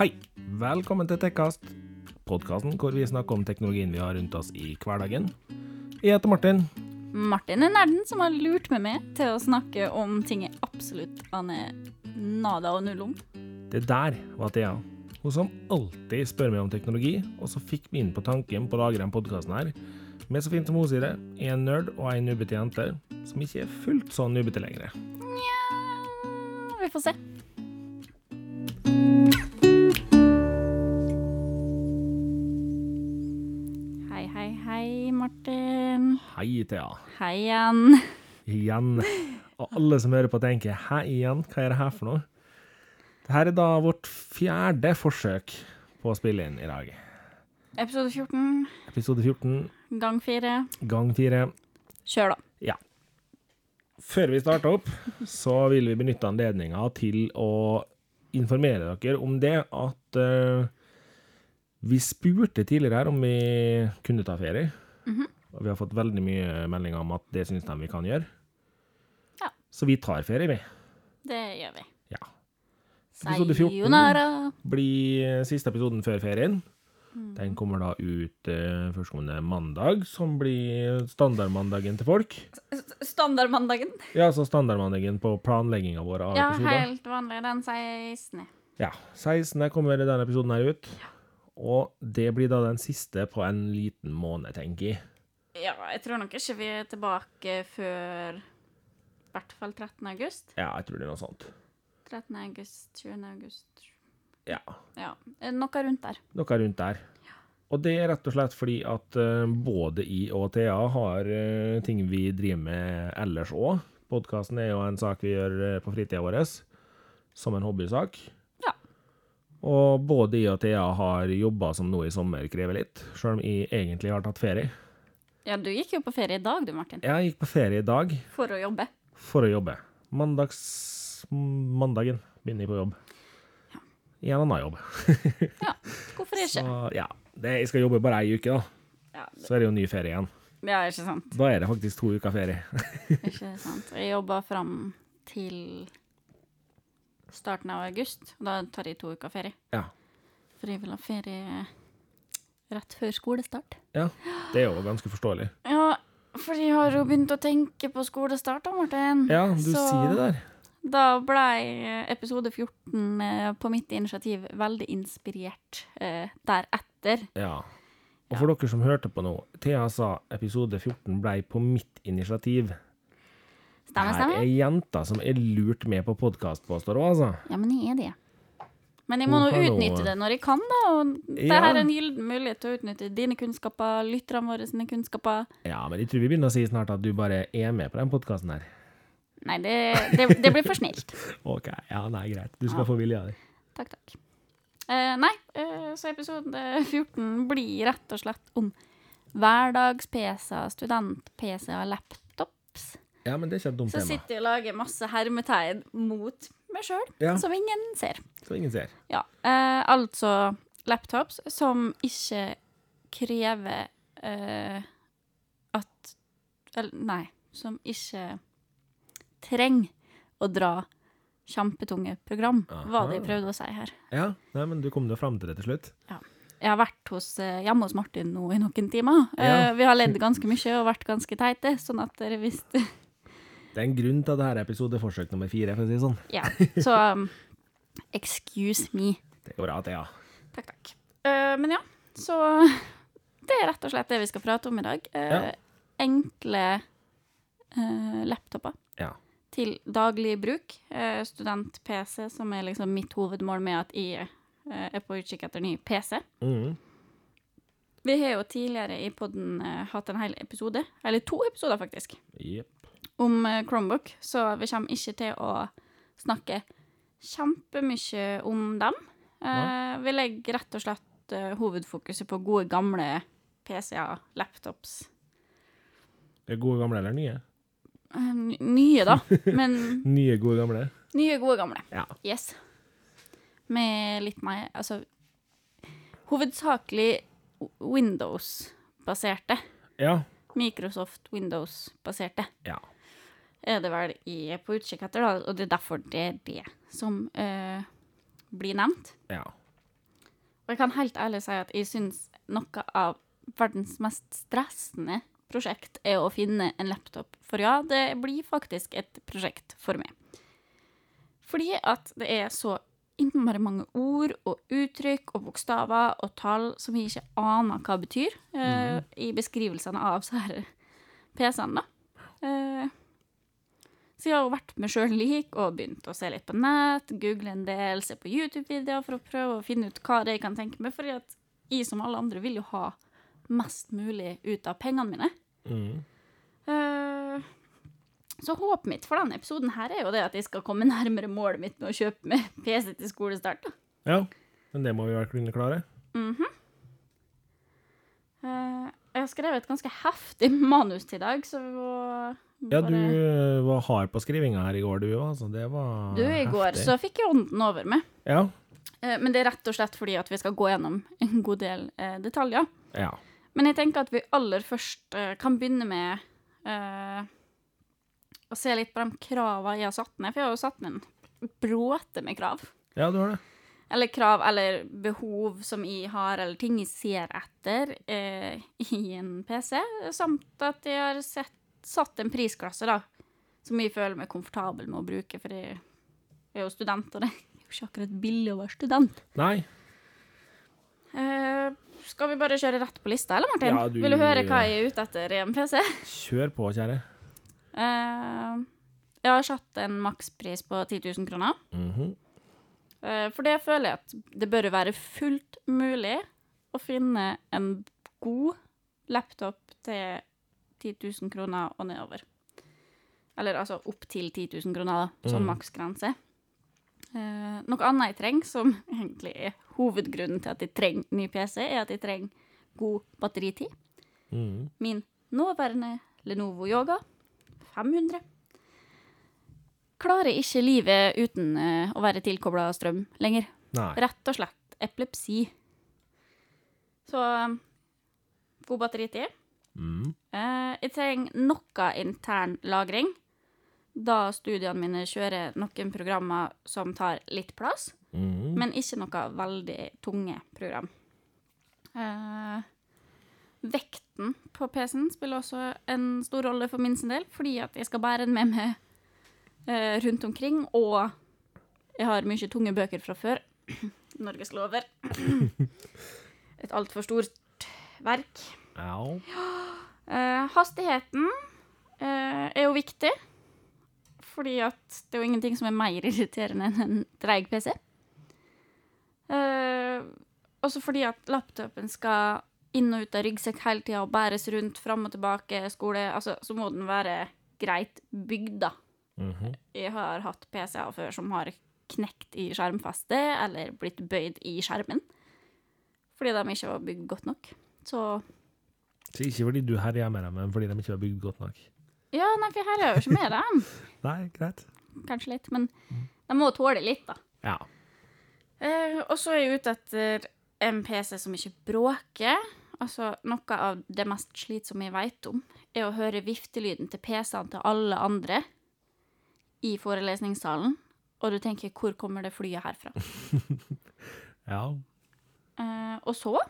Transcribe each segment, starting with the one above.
Hei! Velkommen til Tekkast, podkasten hvor vi snakker om teknologien vi har rundt oss i hverdagen. Jeg heter Martin. Martin er nerden som har lurt med meg til å snakke om ting jeg absolutt aner nada og null om. Det der var Thea. Hun som alltid spør meg om teknologi, og så fikk vi inn på tanken på å lage denne podkasten her. Med så fint som hun sier det, en nerd og en nubbete jente som ikke er fullt så nubbete lenger. Nja Vi får se. Hei, Thea. Hei igjen. Igjen. Og alle som hører på, tenker hei igjen, hva er det her for noe? Dette er da vårt fjerde forsøk på å spille inn i dag. Episode 14, Episode 14, gang 4. gang 4. Kjør, da. Ja. Før vi starter opp, så vil vi benytte anledninga til å informere dere om det at uh, vi spurte tidligere her om vi kunne ta ferie. Mhm. Og vi har fått veldig mye meldinger om at det syns de vi kan gjøre. Ja. Så vi tar ferie, vi. Det gjør vi. Ja. Episode 14. Blir siste episoden før ferien. Mm. Den kommer da ut eh, førstkommende mandag, som blir standardmandagen til folk. Standardmandagen. Ja, så standardmandagen på planlegginga vår av Ja, episoder. helt vanlig. Den 16. Ja, 16. kommer denne episoden her ut. Og det blir da den siste på en liten måned, tenker jeg. Ja, jeg tror nok ikke vi er tilbake før i hvert fall 13. august. Ja, jeg tror det er noe sånt. 13. august, 20. august Ja, Ja, eh, noe rundt der. noe rundt der. Og det er rett og slett fordi at eh, både I og Thea har eh, ting vi driver med ellers òg. Podkasten er jo en sak vi gjør på fritida vår, som en hobbysak. Ja. Og både I og Thea har jobba som nå i sommer krever litt, sjøl om jeg egentlig har tatt ferie. Ja, du gikk jo på ferie i dag, du, Martin. Ja, Jeg gikk på ferie i dag. For å jobbe. for å jobbe. Mandags... Mandagen begynner jeg på jobb. I en annen jobb. ja, Hvorfor ikke? Så ja, det, jeg skal jobbe bare ei uke, da. Ja, det- Så er det jo ny ferie igjen. ja, ikke sant. Da er det faktisk to uker ferie. Ikke sant. Jeg jobber fram til starten av august, og da tar jeg to uker ferie. Ja. For jeg vil ha ferie rett før skolestart. Ja, det er jo ganske forståelig. Ja, for jeg har jo begynt å tenke på skolestart da, Martin. Ja, du Så- sier det der. Da ble episode 14 eh, på mitt initiativ veldig inspirert eh, deretter. Ja. Og for dere som hørte på nå, Thea sa episode 14 blei på mitt initiativ. Stemmer, Her er stemmer? jenta som er lurt med på podkast, påstår hun, altså. Ja, men jeg er det. Men jeg må nå utnytte det når jeg kan, da. Og det her er en gyllen mulighet til å utnytte dine kunnskaper, lytterne våre sine kunnskaper. Ja, men jeg tror vi begynner å si snart at du bare er med på den podkasten her. Nei, det, det, det blir for snilt. OK, ja, nei, greit. Du skal Ja. få vilja di. Takk, takk. Eh, nei, eh, så episode 14 blir rett og slett om hverdags-PC, student-PC og laptops. Ja, men det er ikke et dumt Så tema. sitter jeg og lager masse hermetegn mot meg sjøl, Ja, som ingen ser. Som ingen ser. Ja, eh, altså laptops som ikke krever eh, at Eller, nei, som ikke trenger å dra kjempetunge program, var det jeg prøvde å si her. Ja, nei, men du kom jo fram til det til slutt. Jeg har vært hos, eh, hjemme hos Martin nå i noen timer. Eh, Ja. vi har ledd ganske mye og vært ganske teite, sånn at dere visste Det er en grunn til at dette er episodeforsøk nummer fire, for å si det sånn. Ja, så um, excuse me. Det går bra, Thea. Takk, takk. Uh, men ja, så det er rett og slett det vi skal prate om i dag. Uh, Ja. Enkle uh, laptoper Ja. til daglig bruk. Student-PC, som er liksom mitt hovedmål med at jeg er på utkikk etter ny PC. Mm. Vi har jo tidligere i podden eh, hatt en hel episode, eller to episoder faktisk, Jepp. Om eh, Chromebook, så vi kommer ikke til å snakke kjempemye om dem. Eh, vi legger rett og slett eh, hovedfokuset på gode, gamle PC-er, laptops. Det er gode gamle eller nye? Nye, da, men Nye, gode gamle. nye, gode, gamle. Ja. Yes. Med litt mer Altså hovedsakelig Windows-baserte. Ja. Microsoft Windows-baserte. Ja. Er det vel er på utkikk etter, da, og det er derfor det er det som uh, blir nevnt. Ja. Og jeg kan helt ærlig si at jeg syns noe av verdens mest stressende prosjekt er å finne en laptop. For ja, det blir faktisk et prosjekt for meg. Fordi at det er så innmari mange ord og uttrykk og bokstaver og tall som vi ikke aner hva betyr, eh, i beskrivelsene av så her PC-ene, da. Eh, så jeg har vært meg sjøl lik og begynt å se litt på nett, google en del, se på YouTube-videoer for å prøve å finne ut hva det er jeg kan tenke meg, fordi at jeg som alle andre vil jo ha mest mulig ut av pengene mine. Mm. Eh, så håpet mitt for denne episoden her er jo det at jeg skal komme nærmere målet mitt med å kjøpe meg PC til skolestart. da. Ja, men det må vi vel kunne klare. Eh, jeg har skrevet et ganske heftig manus til i dag, så Ja, du bare- eh, var hard på skrivinga her i går, du òg. Altså, det var Du, i går heftig. så fikk jeg ånden over meg. Ja. Eh, men det er rett og slett fordi at vi skal gå gjennom en god del eh, detaljer. ja. Men jeg tenker at vi aller først eh, kan begynne med eh, å se litt på de kravene jeg har satt ned. For jeg har jo satt ned en bråte med krav. Ja, du har det. Eller krav eller behov som jeg har, eller ting jeg ser etter eh, i en PC. Samt at jeg har sett, satt en prisklasse, da, som jeg føler meg komfortabel med å bruke. For jeg er jo student, og det er jo ikke akkurat billig å være student. Nei. Uh, skal vi bare kjøre rett på lista, eller Martin? Ja, du- Vil du høre hva jeg er ute etter i en PC? Kjør på, kjære. Uh, jeg har satt en makspris på 10 000 kroner. Mm -hmm. uh, For det føler jeg at det bør være fullt mulig å finne en god laptop til 10 000 kroner og nedover. Eller altså opp til 10 000 kroner, da, som Mm. maksgrense. Eh, noe annet jeg trenger, som egentlig er hovedgrunnen til at jeg trenger ny PC, er at jeg trenger god batteritid. Mm. Min nåværende Lenovo Yoga 500 klarer ikke livet uten eh, å være tilkobla strøm lenger. Nei. Rett og slett epilepsi. Så eh, god batteritid. Mhm. Eh, jeg trenger noe intern lagring, da studiene mine kjører noen programmer som tar litt plass, mm. men ikke noe veldig tunge program. Eh, vekten på PC-en spiller også en stor rolle for min sin del, fordi at jeg skal bære den med meg eh, rundt omkring, og jeg har mye tunge bøker fra før. Norges lover. Et altfor stort verk. Ja. Eh, hastigheten eh, er jo viktig, fordi at det er jo ingenting som er mer irriterende enn en treig PC. Eh, også fordi at laptopen skal inn og ut av ryggsekk hele tida og bæres rundt fram og tilbake skole, altså, så må den være greit bygd, da. Mhm. Jeg har hatt PC-er før som har knekt i skjermfestet eller blitt bøyd i skjermen. Fordi de ikke var bygd godt nok. Så Så ikke fordi du herjer med dem, men fordi de ikke var bygd godt nok. Ja, nei, for jeg er jo ikke med dem. Nei, greit. Kanskje litt, men de må tåle litt, da. Ja. Uh, og så er jeg ute etter en PC som ikke bråker. Altså, noe av det mest slitsomme jeg vet om, er å høre viftelyden til PC-ene til alle andre i forelesningssalen, og du tenker 'hvor kommer det flyet herfra'? Ja. Uh, og så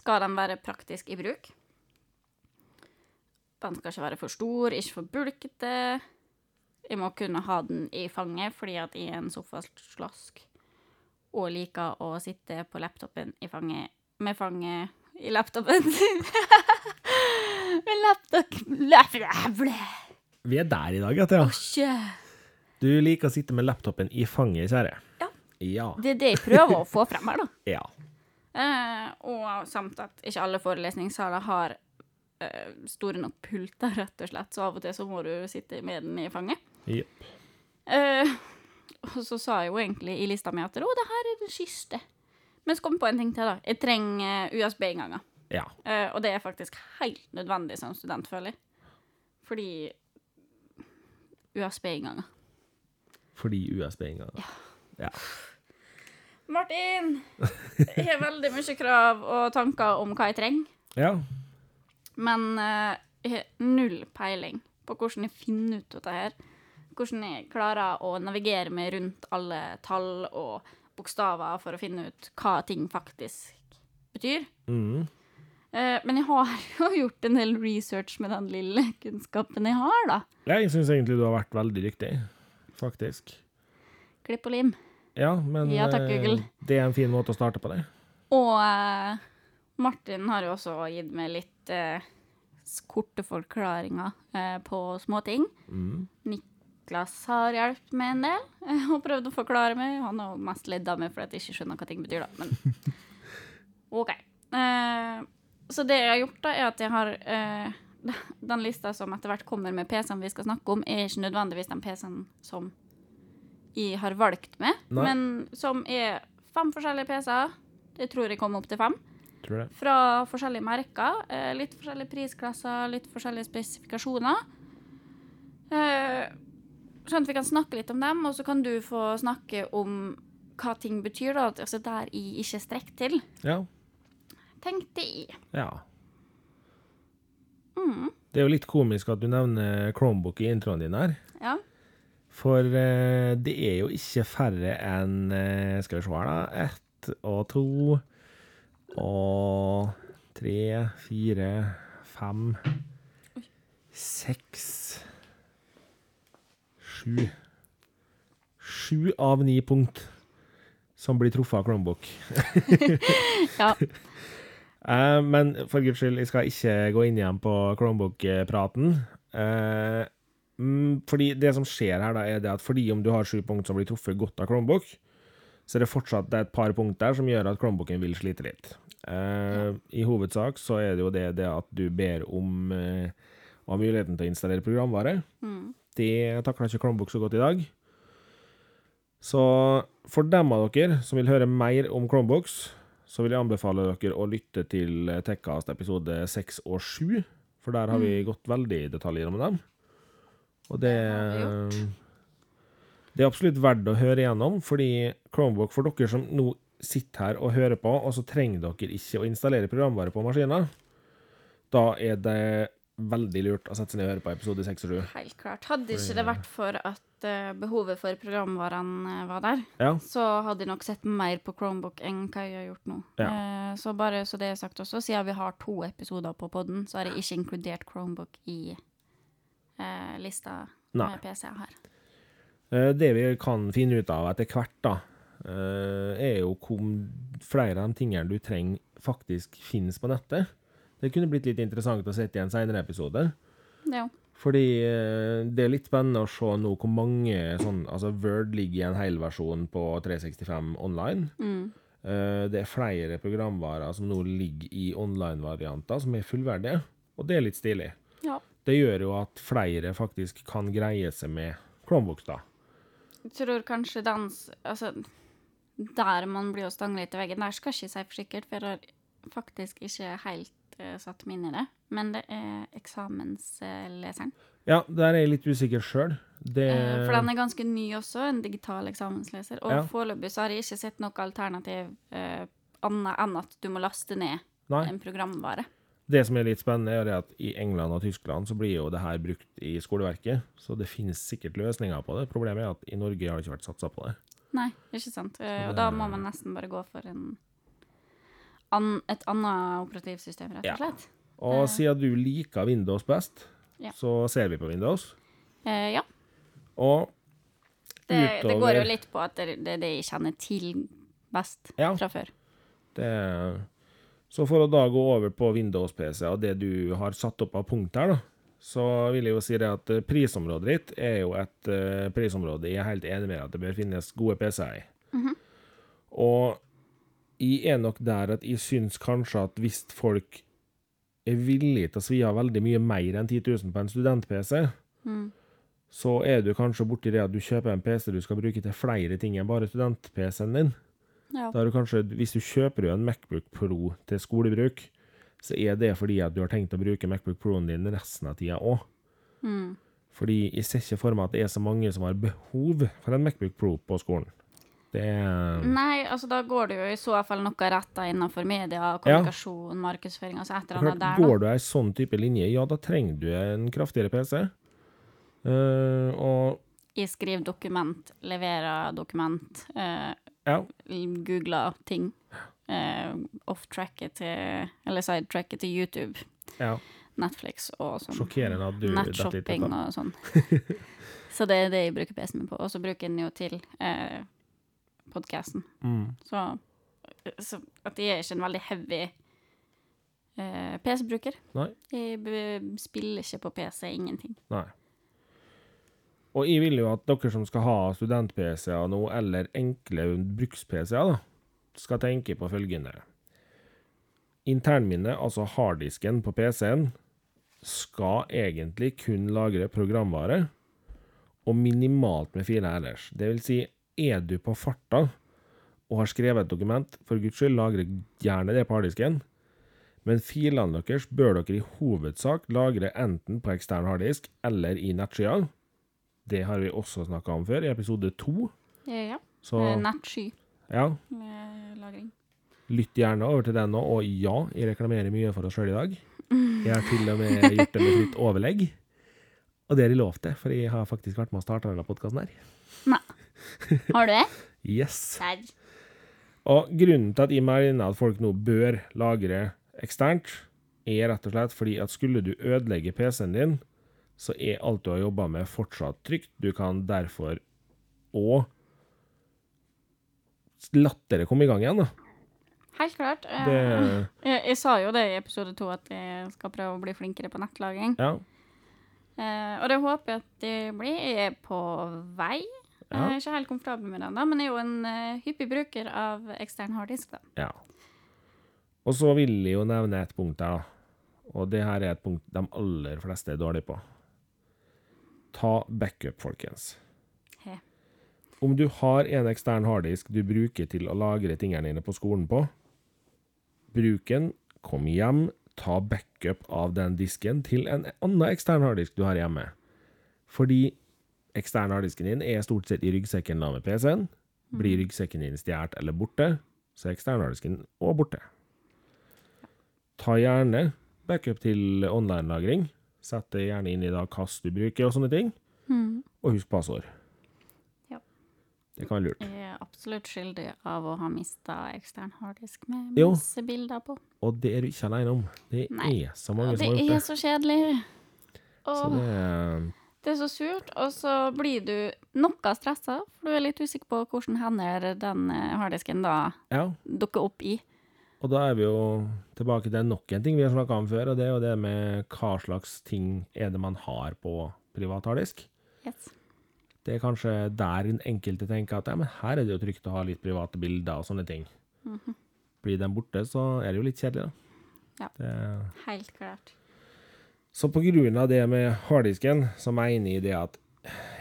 skal den være praktisk i bruk. Den skal ikke være for stor, ikke for bulkete. Jeg må kunne ha den i fanget fordi at jeg er en sofaslask og liker å sitte på laptopen i fanget med fanget i laptopen. med laptop Vi er der i dag, ja, Osje. Du liker å sitte med laptopen i fanget, kjære. Ja. Ja. Det er det jeg prøver å få frem her, da. Ja. Eh, og samt at ikke alle forelesningssaler har eh, store nok pulter, rett og slett. Så av og til så må du sitte med den i fanget. Yep. Eh, og så sa jeg jo egentlig i lista mi at å, det her er det siste. Men så kom jeg på en ting til, da. Jeg trenger USB-innganger. Ja. Eh, og det er faktisk helt nødvendig som student, føler jeg. Fordi USB-innganger. Fordi USB-innganger. Ja. Martin! Jeg har veldig mye krav og tanker om hva jeg trenger. Ja. Men eh, jeg har null peiling på hvordan jeg finner ut dette her. Hvordan jeg klarer å navigere meg rundt alle tall og bokstaver for å finne ut hva ting faktisk betyr. Mm. Eh, men jeg har jo gjort en del research med den lille kunnskapen jeg har, da. Jeg syns egentlig du har vært veldig dyktig, faktisk. Klipp og lim. Ja, men Ja, takk, eh, Google. det er en fin måte å starte på det. Og eh, Martin har jo også gitt meg litt eh, korte forklaringer eh, på småting. Mm. Niklas har hjulpet meg en del eh, og prøvd å forklare meg. Han har mest ledd av meg fordi jeg ikke skjønner hva ting betyr, da. Men OK. Eh, så det jeg har gjort, da, er at jeg har eh, Den lista som etter hvert kommer med PC-en vi skal snakke om, er ikke nødvendigvis den PC-en som jeg har valgt med, Nei. men som er fem forskjellige PC-er. Det tror jeg kom opp til fem. Tror det. Fra forskjellige merker. Eh, litt forskjellige prisklasser, litt forskjellige spesifikasjoner. Eh, sånn at vi kan snakke litt om dem, og så kan du få snakke om hva ting betyr, da. Altså der jeg ikke strekker til. Ja. Tenkte jeg. ja. Mm, Det er jo litt komisk at du nevner Chromebook i introen din her. ja. For eh, det er jo ikke færre enn eh, Skal vi se her, da. Ett og to og tre, fire, fem Seks Sju. Sju av ni punkt som blir truffet av Chromebook. ja. Eh, men for guds skyld, jeg skal ikke gå inn igjen på Chromebook-praten. Mm, fordi det som skjer her, da, er det at fordi om du har sju punkt som blir truffet godt av Chromebook, så er det fortsatt et par punkt der som gjør at Chromebooken vil slite litt. Eh, I hovedsak så er det jo det, det at du ber om å ha muligheten til å installere programvare. Mm. Det takler ikke Chromebook så godt i dag. Så for dem av dere som vil høre mer om Chromebooks, så vil jeg anbefale dere å lytte til Tekkast episode 6 og 7, for der har vi gått veldig i detaljer om dem. Og det gjort. Det er absolutt verdt å høre igjennom, fordi Chromebook, for dere som nå sitter her og hører på, og så trenger dere ikke å installere programvare på maskinen, da er det veldig lurt å sette seg ned og høre på episode 6 og 7. Helt klart. Hadde ikke det vært for at eh, behovet for programvarene eh, var der, Ja. så hadde jeg nok sett mer på Chromebook enn hva jeg har gjort nå. Ja. så bare så det er sagt også, siden vi har to episoder på podden, så har jeg ikke inkludert Chromebook i eh, lista Nei. med PC-er her. Det vi kan finne ut av etter hvert, da, eh, er jo hvor flere av de tingene du trenger, faktisk finnes på nettet. Det kunne blitt litt interessant å sette i en senere episode. Ja. Fordi eh, det er litt spennende å se nå hvor mange sånn Altså, Word ligger i en hel versjon på 365 online. Mm. Eh, Det er flere programvarer som nå ligger i online-varianter, som er fullverdige. Og det er litt stilig. Det gjør jo at flere faktisk kan greie seg med Chromebooks, da. Jeg tror kanskje dans Altså, der man blir å stange litt i veggen, der skal jeg ikke si for sikkert, for jeg har faktisk ikke helt uh, satt meg inn i det. Men det er eksamensleseren. Ja, der er jeg litt usikker sjøl. Det Eh, For den er ganske ny også, en digital eksamensleser. Og Ja. foreløpig så har jeg ikke sett noe alternativ uh, annet enn at du må laste ned Nei. en programvare. Det som er litt spennende, er at i England og Tyskland så blir jo det her brukt i skoleverket, så det finnes sikkert løsninger på det. Problemet er at i Norge har det ikke vært satsa på det. Nei, ikke sant. Eh, og da må man nesten bare gå for en an, et annet operativsystem, rett og slett. Og siden du liker Windows best, Ja. så ser vi på Windows. Eh, ja. Og Det, det går jo litt på at det det er det jeg kjenner til best Ja. fra før. det Så for å da gå over på Windows-PC og det du har satt opp av punkt her, da, så vil jeg jo si det at eh, prisområdet ditt er jo et uh, prisområde jeg er helt enig med at det bør finnes gode PC-er i. Og jeg er nok der at jeg syns kanskje at hvis folk er villige til å svi av veldig mye mer enn 10 000 på en student-PC, Mm. så er du kanskje borti det at du kjøper en PC du skal bruke til flere ting enn bare student-PC-en din. Ja. Da har du kanskje, Hvis du kjøper jo en Macbook Pro til skolebruk, så er det fordi at du har tenkt å bruke Macbook Pro-en din resten av tida òg. Mm. Fordi jeg ser ikke for meg at det er så mange som har behov for en Macbook Pro på skolen. Det er Nei, altså da går det jo i så fall noe retta innenfor media, kommunikasjon, markedsføring, altså et eller annet der. Går du ei sånn type linje, ja, da trenger du en kraftigere PC. Uh, og Jeg skriver dokument, leverer dokument, eh, Ja. googla ting. Eh, Off-tracket til Eller side-tracket til YouTube, ja. Netflix og sånn. Sjokkerende at du Nettshopping og sånn. så det er det jeg bruker PC-en min på. Og så bruker jeg den jo til eh, podkasten. Mm. Så, så at jeg er ikke en veldig heavy eh, PC-bruker. Jeg spiller ikke på PC, ingenting. Nei. Og jeg vil jo at dere som skal ha student-PC-er nå, eller enkle bruks-PC-er, da, skal tenke på følgende. Internminnet, altså harddisken på PC-en, skal egentlig kun lagre programvare, og minimalt med filer ellers. Det vil si, er du på farta og har skrevet et dokument, for guds skyld, lagre gjerne det på harddisken, men filene deres bør dere i hovedsak lagre enten på ekstern harddisk eller i nettskya. Det har vi også snakka om før, i episode to. Ja, ja. Så Nettsky ja, med lagring. lytt gjerne over til den nå. Og ja, jeg reklamerer mye for oss sjøl i dag. Jeg har til og med gjort det med litt overlegg. Og det er de lov til, for jeg har faktisk vært med og starta denne podkasten her. Nei. Har du det? Yes. Der. Og grunnen til at jeg mener at folk nå bør lagre eksternt, er rett og slett fordi at skulle du ødelegge PC-en din, så er alt du har jobba med, fortsatt trygt. Du kan derfor òg lettere komme i gang igjen, da. Helt klart. Eh, Det jeg, jeg sa jo det i episode to, at jeg skal prøve å bli flinkere på nettlaging. Ja. Eh, og det håper jeg at jeg blir. Jeg er på vei. Ja. Jeg er ikke helt komfortabel med den, da, men jeg er jo en eh, hyppig bruker av ekstern harddisk. da. ja. Og så vil jeg jo nevne et punkt da. Og det her er et punkt de aller fleste er dårlige på. Ta backup, folkens. He. Om du har en ekstern harddisk du bruker til å lagre tingene dine på skolen på, bruk den, kom hjem, ta backup av den disken til en annen ekstern harddisk du har hjemme. Fordi ekstern harddisken din er stort sett i ryggsekken da med PC-en. Blir ryggsekken din stjålet eller borte, så er ekstern harddisken òg borte. Ta gjerne backup til online-lagring. Sett det gjerne inn i da hvilken du bruker og sånne ting. Mm. Og husk passord. Ja. Det kan være lurt. Jeg er absolutt skyldig av å ha mista ekstern harddisk med Jo. masse bilder på. Og det er du ikke alene om. Det Nei. er så mange som har gjort det. det. så kjedelig. Så det er det er så surt, og så blir du noe stressa, for du er litt usikker på hvordan hender den eh, harddisken da Ja. dukker opp i. Og da er vi jo tilbake til nok en ting vi har snakka om før, og det er jo det med hva slags ting er det man har på privat harddisk. Yes. Det er kanskje der enkelte tenker at ja, men her er det jo trygt å ha litt private bilder og sånne ting. Mhm. Blir den borte, så er det jo litt kjedelig, da. Ja. Det, Helt klart. så på grunn av det med harddisken, så mener jeg det at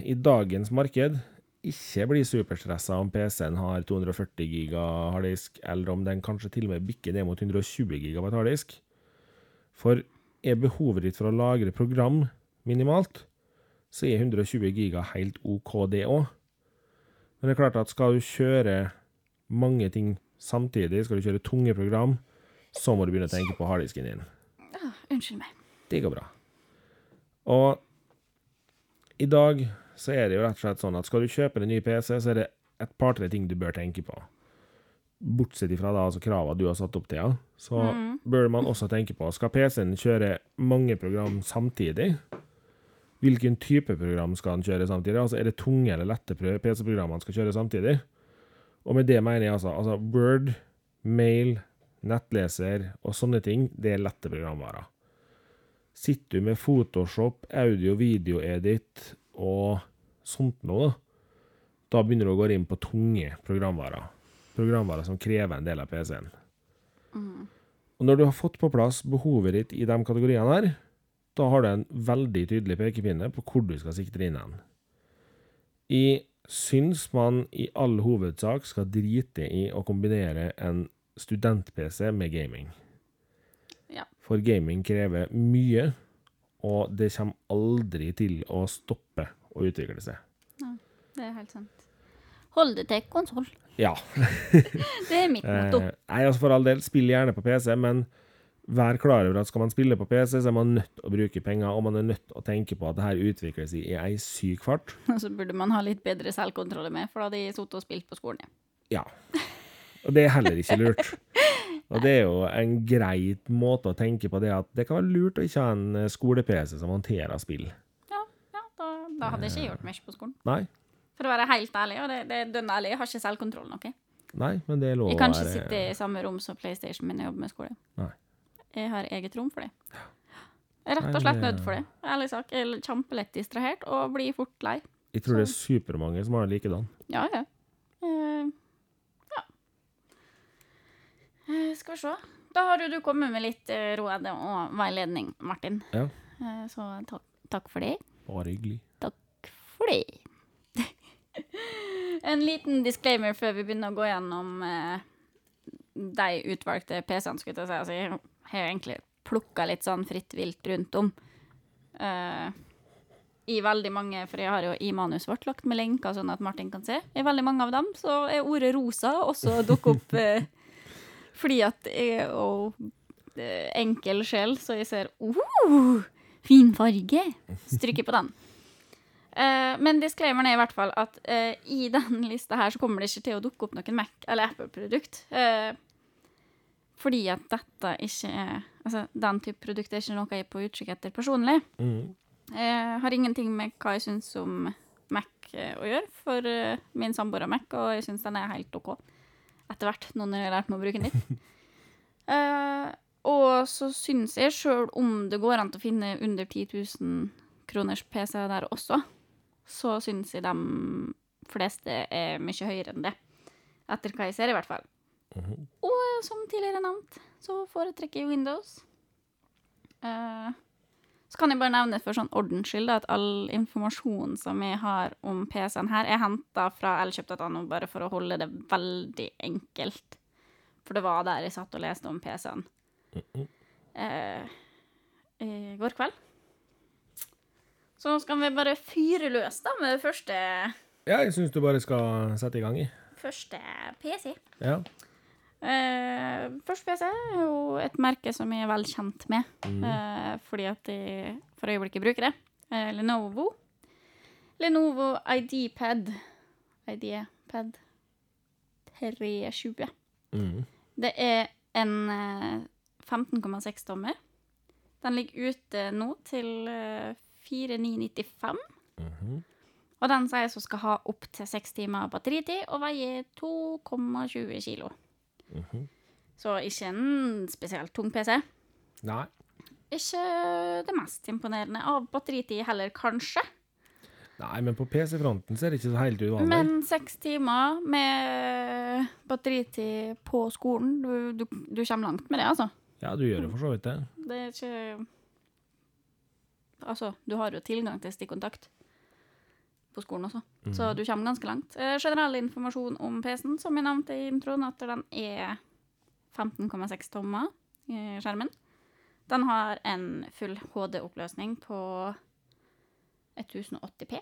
i dagens marked ikke bli superstressa om PC-en har 240 giga harddisk, eller om den kanskje til og med bikker ned mot 120 gigabyte harddisk. For er behovet ditt for å lagre program minimalt, så er 120 giga helt OK, det òg. Men det er klart at skal du kjøre mange ting samtidig, skal du kjøre tunge program, så må du begynne å tenke på harddisken din. Ah, unnskyld meg. Det går bra. Og i dag så er det jo rett og slett sånn at skal du kjøpe en ny PC, så er det et par-tre ting du bør tenke på. Bortsett ifra da, altså kravene du har satt opp til, ja. så bør man også tenke på skal PC-en kjøre mange program samtidig. Hvilken type program skal den kjøre samtidig? Altså Er det tunge eller lette PC-program man skal kjøre samtidig? Og med det mener jeg altså, altså Word, mail, nettleser og sånne ting, det er lette programvarer. Sitter du med Photoshop, audio- og videoedit og sånt noe, da, begynner du å gå inn på tunge programvarer. Programvarer som krever en del av PC-en. Og når du har fått på plass behovet ditt i de kategoriene her, da har du en veldig tydelig pekepinne på hvor du skal sikte deg inn hen. Jeg syns man i all hovedsak skal drite i å kombinere en student-PC med gaming. Ja. For gaming krever mye, og det kommer aldri til å stoppe å utvikle seg. Ja, Det er helt sant. Hold det til konsoll. Ja. Det er mitt motto. Eh, nei, altså for all del, spill gjerne på PC, men vær klar over at skal man spille på PC, så er man nødt til å bruke penger, og man er nødt til å tenke på at det her utvikles i ei syk fart. Og så burde man ha litt bedre selvkontroll med, for da hadde jeg sittet og spilt på skolen. ja. Ja. Og det er heller ikke lurt. Og det er jo en greit måte å tenke på det at det kan være lurt å ikke ha en skole-PC som håndterer spill. Da, hadde jeg ikke gjort mye på skolen. Nei, For å være helt ærlig, og det, det dønn ærlig, jeg har ikke selvkontroll noe. nei, men det er lov Jeg kan ikke sitte i samme rom som PlayStation min og jobbe med skole. Nei. Jeg har eget rom for det. Jeg er rett og slett nødt for det. Ærlig sak. Jeg er kjempelett distrahert og blir fort lei. Jeg tror det er supermange som har det likedan. Ja, ja. Uh, ja. Uh, skal vi se. Da har du kommet med litt eh, råd og veiledning, Martin. Ja. Uh, så takk, takk for det. Bare hyggelig. For det. en liten disclaimer før vi begynner å gå gjennom eh, de utvalgte PC-ene, skulle jeg si. Altså, jeg har egentlig plukka litt sånn fritt vilt rundt om. Uh, I veldig mange, for jeg har jo i manuset vårt lagt med lenker sånn at Martin kan se. I veldig mange av dem så er ordet rosa også dukket opp uh, fordi at jeg er jo eh, enkel sjel, så jeg ser uh, fin farge. Stryker på den. Eh, men disclaimeren er i hvert fall at uh, i den lista her så kommer det ikke til å dukke opp noen Mac- eller Apple-produkt. Uh, fordi at dette ikke er Altså, den type produkt er ikke noe jeg er på utkikk etter personlig. Mm. Har ingenting med hva jeg syns om Mac å gjøre, for min samboer har Mac, og jeg syns den er helt OK. Etter hvert, nå når jeg har lært meg å bruke den litt. Og så syns jeg, sjøl om det går an til å finne under 10 000 kroners PC der også, så syns jeg de fleste er mye høyere enn det. Etter hva jeg ser, i hvert fall. Og eh, som tidligere nevnt, så foretrekker jeg Windows. Uh, så kan jeg bare nevne for sånn ordens skyld at all informasjon som jeg har om PC-en her, er henta fra elkjøp.no, bare for å holde det veldig enkelt. For det var der jeg satt og leste om PC-en eh, i går kveld. Så nå skal vi bare fyre løs da med det første, Ja, jeg syns du bare skal sette i gang i. første PC. Ja. Uh, første PC er jo et merke som jeg er vel kjent med, eh, fordi at jeg for øyeblikket bruker det. Uh, Lenovo. Lenovo ID-pad. ID-pad 320. Mm. Det er en eh, 15,6 tommer. Den ligger ute nå til eh, 4995. -hmm. Og den sier jeg skal ha opptil seks timer batteritid og veier 2,20 kilo. Mhm. Så ikke en spesielt tung PC. Nei. Ikke det mest imponerende av batteritid heller, kanskje. Nei, men på PC-fronten så er det ikke så helt uvanlig. Men seks timer med batteritid på skolen, du, du, du kommer langt med det, altså. Ja, du gjør jo for så vidt det. Det er ikke Altså, du har jo tilgang til stikkontakt på skolen også, så du kommer ganske langt. Eh, generell informasjon om PC-en, som jeg nevnte i introen, at den er 15,6 tommer i skjermen. Den har en full HD-oppløsning på 1080p.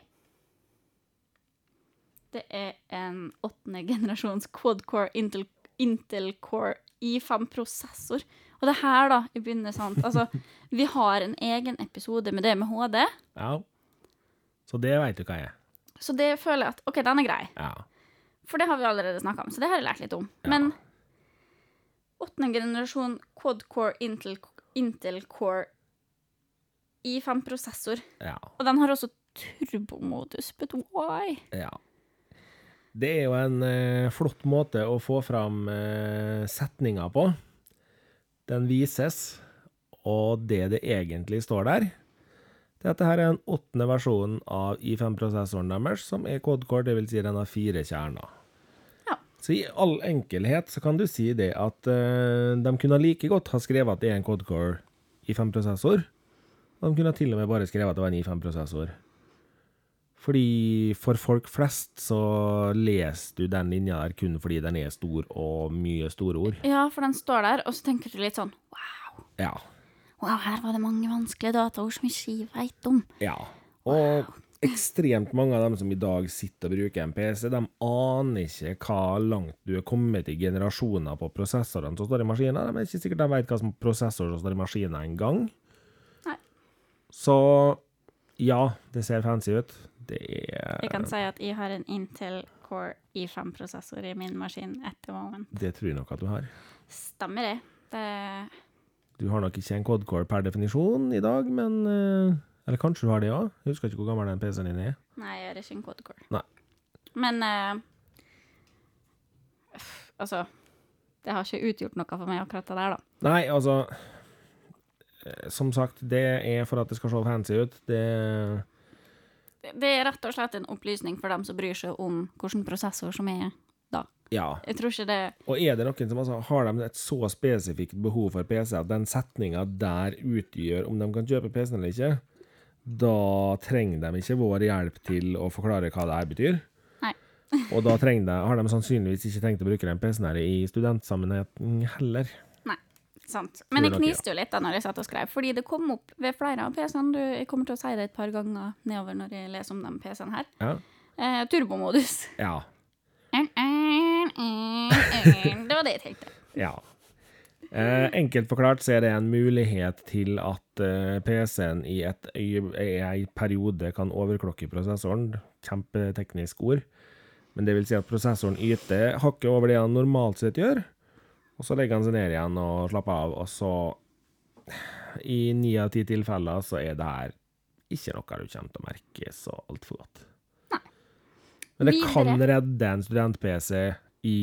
Det er en åttende generasjons quad-core Intel, Intel Core i5-prosessor. Og det her, da, i begynnelsen Altså, vi har en egen episode med det med HD, Ja. Så det veit du hva jeg er. så det føler jeg at OK, den er grei. Ja. For det har vi allerede snakka om, så det har jeg lært litt om. Ja. Men åttende generasjon quad-core Intel, Intel Core i5-prosessor. Ja. Og den har også turbomodus, but why? ja. Det er jo en eh, flott måte å få fram eh, setninger på. Den vises, og det det egentlig står der, det er at dette er en åttende versjon av I5-prosessoren deres, som er det vil si den har fire kjerner. Ja. Så i all enkelhet så kan du si det at uh, de kunne like godt ha skrevet at det er en quad-core I5-prosessor, og de kunne til og med bare skrevet at det var en I5-prosessor. Fordi for folk flest så leser du den linja der kun fordi den er stor og mye store ord. Ja, for den står der, og så tenker du litt sånn wow, Ja. wow her var det mange vanskelige dataord som ikke jeg veit om. Ja. Og ekstremt mange av dem som i dag sitter og bruker en PC, de aner ikke hva langt du er kommet i generasjoner på prosessorene som står i maskinen. De er ikke sikkert de vet hva som prosessor som står i maskinen engang. Så ja, det ser fancy ut. Det er Jeg kan si at jeg har en Intel Core i5-prosessor i min maskin etter moment. Det tror jeg nok at du har. Stemmer det. det Du har nok ikke en quad-core per definisjon i dag, men eh, Eller kanskje du har det òg? Jeg husker ikke hvor gammel den PC-en din er. nei, jeg har ikke en quad-core. Nei. Men uh, Altså, det har ikke utgjort noe for meg, akkurat det der, da. Nei, altså eh, Som sagt, det er for at det skal se fancy ut. Det Det- er rett og slett en opplysning for dem som bryr seg om hvilken prosessor som er da. Ja. Jeg tror ikke det Og er det noen som altså, har de et så spesifikt behov for PC at den setninga der utgjør om de kan kjøpe PC-en eller ikke, da trenger de ikke vår hjelp til å forklare hva det her betyr. Nei. Og da de, har de sannsynligvis ikke tenkt å bruke den PC-en her i studentsammenheng heller. Sant. Men jeg kniste jo litt da når jeg satt og skrev, fordi det kom opp ved flere av PC-ene. Du- Jeg kommer til å si det et par ganger nedover når jeg leser om de PC-ene her. Ja. Eh, turbomodus. Ja. Det var det jeg tenkte. ja. Eh, enkelt forklart så er det en mulighet til at eh, PC-en i, et ei periode kan overklokke prosessoren. Kjempeteknisk ord. Men det vil si at prosessoren yter hakket over det han normalt sett gjør, og så legger han seg ned igjen og slapper av, og så I ni av ti tilfeller så er det her ikke noe du kommer til å merke så altfor godt. Nei. Men det Videre. kan redde en student-PC i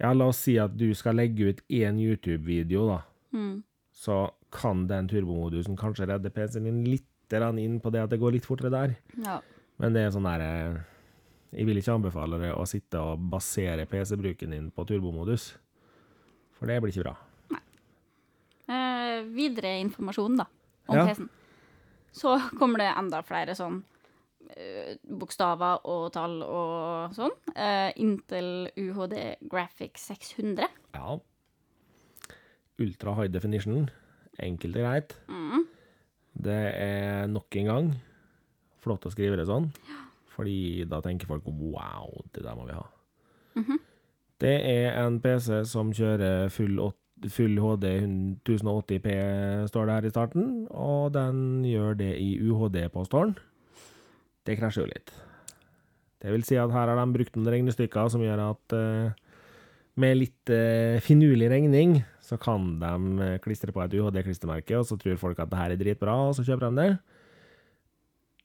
Ja, la oss si at du skal legge ut én YouTube-video, da. Mm. Så kan den turbomodusen kanskje redde PC-en din litt inn på det at det går litt fortere der. Ja. Men det er sånn der eh, Jeg vil ikke anbefale deg å sitte og basere PC-bruken din på turbomodus. For det blir ikke bra. Eh, videre informasjon, da, om Ja. PC-en. Så kommer det enda flere sånn eh, bokstaver og tall og sånn. Eh, Intel UHD Graphics 600. Ja. Ultra high definition. Enkelt og greit. Mm. Det er nok en gang flott å skrive det sånn, fordi da tenker folk wow, det der må vi ha. Det er en PC som kjører full, full HD 1080P, står det her i starten, og den gjør det i UHD-påståren. Det krasjer jo litt. Det vil si at her har de brukt noen regnestykker som gjør at uh, med litt uh, finurlig regning, så kan de eh, klistre på et UHD-klistremerke, og så tror folk at det her er dritbra, og så kjøper de det.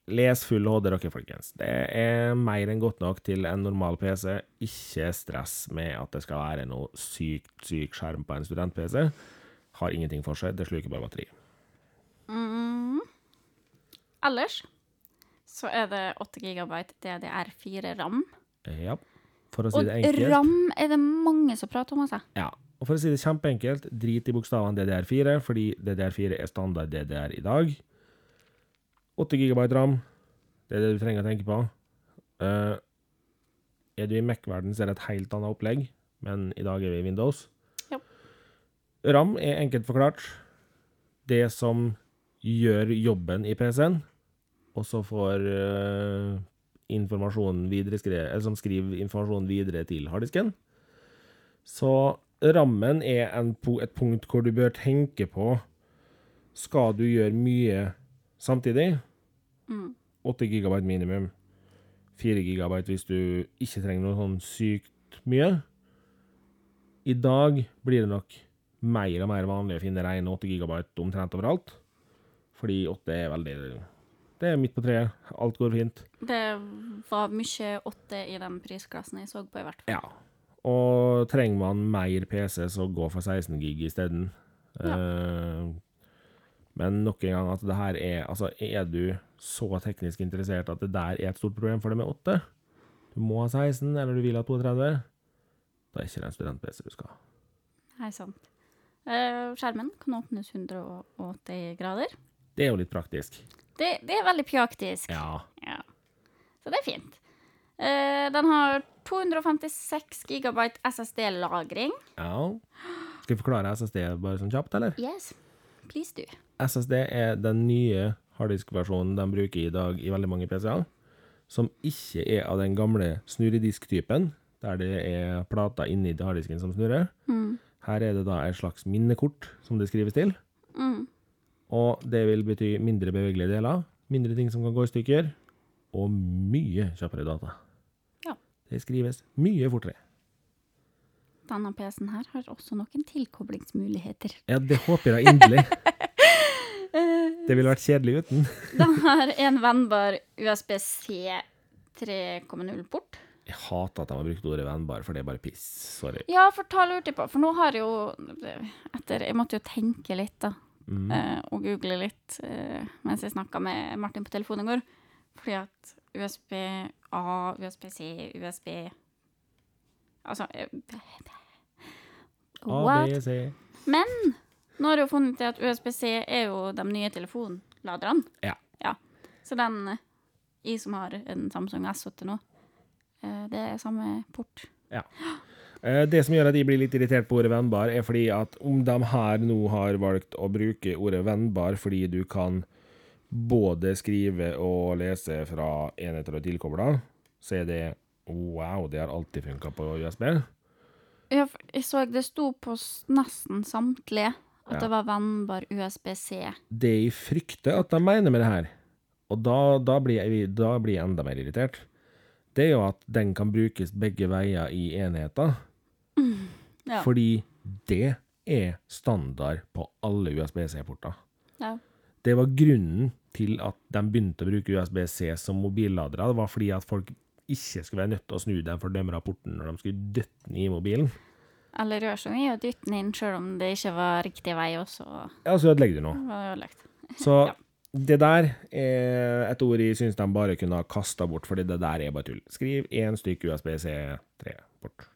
Les full HD, dere, folkens. Det er mer enn godt nok til en normal PC. Ikke stress med at det skal være noe sykt, syk skjerm på en student-PC. Har ingenting for seg, det sluker bare batteri. Mm. Ellers så er det 8 GB DDR4 RAM. Ja, for å si Og det enkelt. Og RAM er det mange som prater om, altså. Ja, og for å si det kjempeenkelt, drit i bokstavene DDR4, fordi DDR4 er standard DDR i dag. 8 GB RAM, det er det du trenger å tenke på. Uh, er du i Mac-verden, så er det et helt annet opplegg, men i dag er vi i Windows. Ja. RAM er enkelt forklart det som gjør jobben i PC-en, og så får uh, informasjonen videre skrevet, eller som skriver informasjonen videre til harddisken. Så rammen er en, et punkt hvor du bør tenke på Skal du gjøre mye samtidig? Mm. 8 GB minimum. 4 GB hvis du ikke trenger noe sånn sykt mye. I dag blir det nok mer og mer vanlig å finne rene 8 GB omtrent overalt. Fordi 8 er veldig Det er midt på treet. Alt går fint. Det var mye 8 i den prisklassen jeg så på, i hvert fall. Ja. Og trenger man mer PC, så gå for 16 gig isteden. Ja. Eh, men nok en gang at det her er Altså, er du så teknisk interessert at det der er et stort problem for deg med 8? Du må ha 16, eller du vil ha 32? Da er ikke det en student-PC du skal ha. Nei, sant. Eh, skjermen kan åpnes 180 grader. Det er jo litt praktisk. Det, det er veldig praktisk. Ja. Ja. Så det er fint. Eh, den har 256 gigabyte SSD-lagring. ja. Skal vi forklare SSD bare sånn kjapt, eller? Yes, please do. SSD er den nye harddisk-versjonen de bruker i dag i veldig mange PC-er, som ikke er av den gamle snurredisk-typen, der det er plater inni harddisken som snurrer. Mm. Her er det da et slags minnekort som det skrives til, Mm. og det vil bety mindre bevegelige deler, mindre ting som kan gå i stykker, og mye kjappere data. Ja. Det skrives mye fortere. Denne PC-en her har også noen tilkoblingsmuligheter. Ja, det håper jeg inderlig. Det ville vært kjedelig uten. Den har en vennbar USB-C 3,0-port. Jeg hater at de har brukt ordet vennbar, for det er bare piss. Sorry. Ja, for ta lurte på, for nå har jeg jo etter, Jeg måtte jo tenke litt, da. Mm. eh, og google litt eh, mens jeg snakka med Martin på telefonen i går. Fordi at USB-A, USB-C, USB Altså eh, A, What? B, C. Men nå har jeg jo funnet ut at USB-C er jo de nye telefonladerne. Ja. ja. Så den i Jeg som har en Samsung S8 nå, eh, det er samme port. Ja. Det som gjør at jeg blir litt irritert på ordet vennbar, er fordi at om de her nå har valgt å bruke ordet vennbar fordi du kan både skrive og lese fra enheter og tilkobla, så er det wow, det har alltid funka på USB. Ja, jeg så det sto på nesten samtlige at Ja. det var vennbar USB-C. Det jeg frykter at de mener med det her, og da, da, blir jeg, da blir jeg enda mer irritert, det er jo at den kan brukes begge veier i enheter. Ja. Fordi det er standard på alle USB-C-porter. Ja. Det var grunnen til at de begynte å bruke USB-C som mobilladere. Det var fordi at folk ikke skulle være nødt til å snu dem for å dømme porten når de skulle døtte den i mobilen. Eller gjør så mye å dytte den inn, sjøl om det ikke var riktig vei også. Ja, så ødelegger du noe. var det ødelagt. Så Ja. det der er et ord jeg syns de bare kunne ha kasta bort, fordi det der er bare tull. Skriv én stykk USB-C3-port.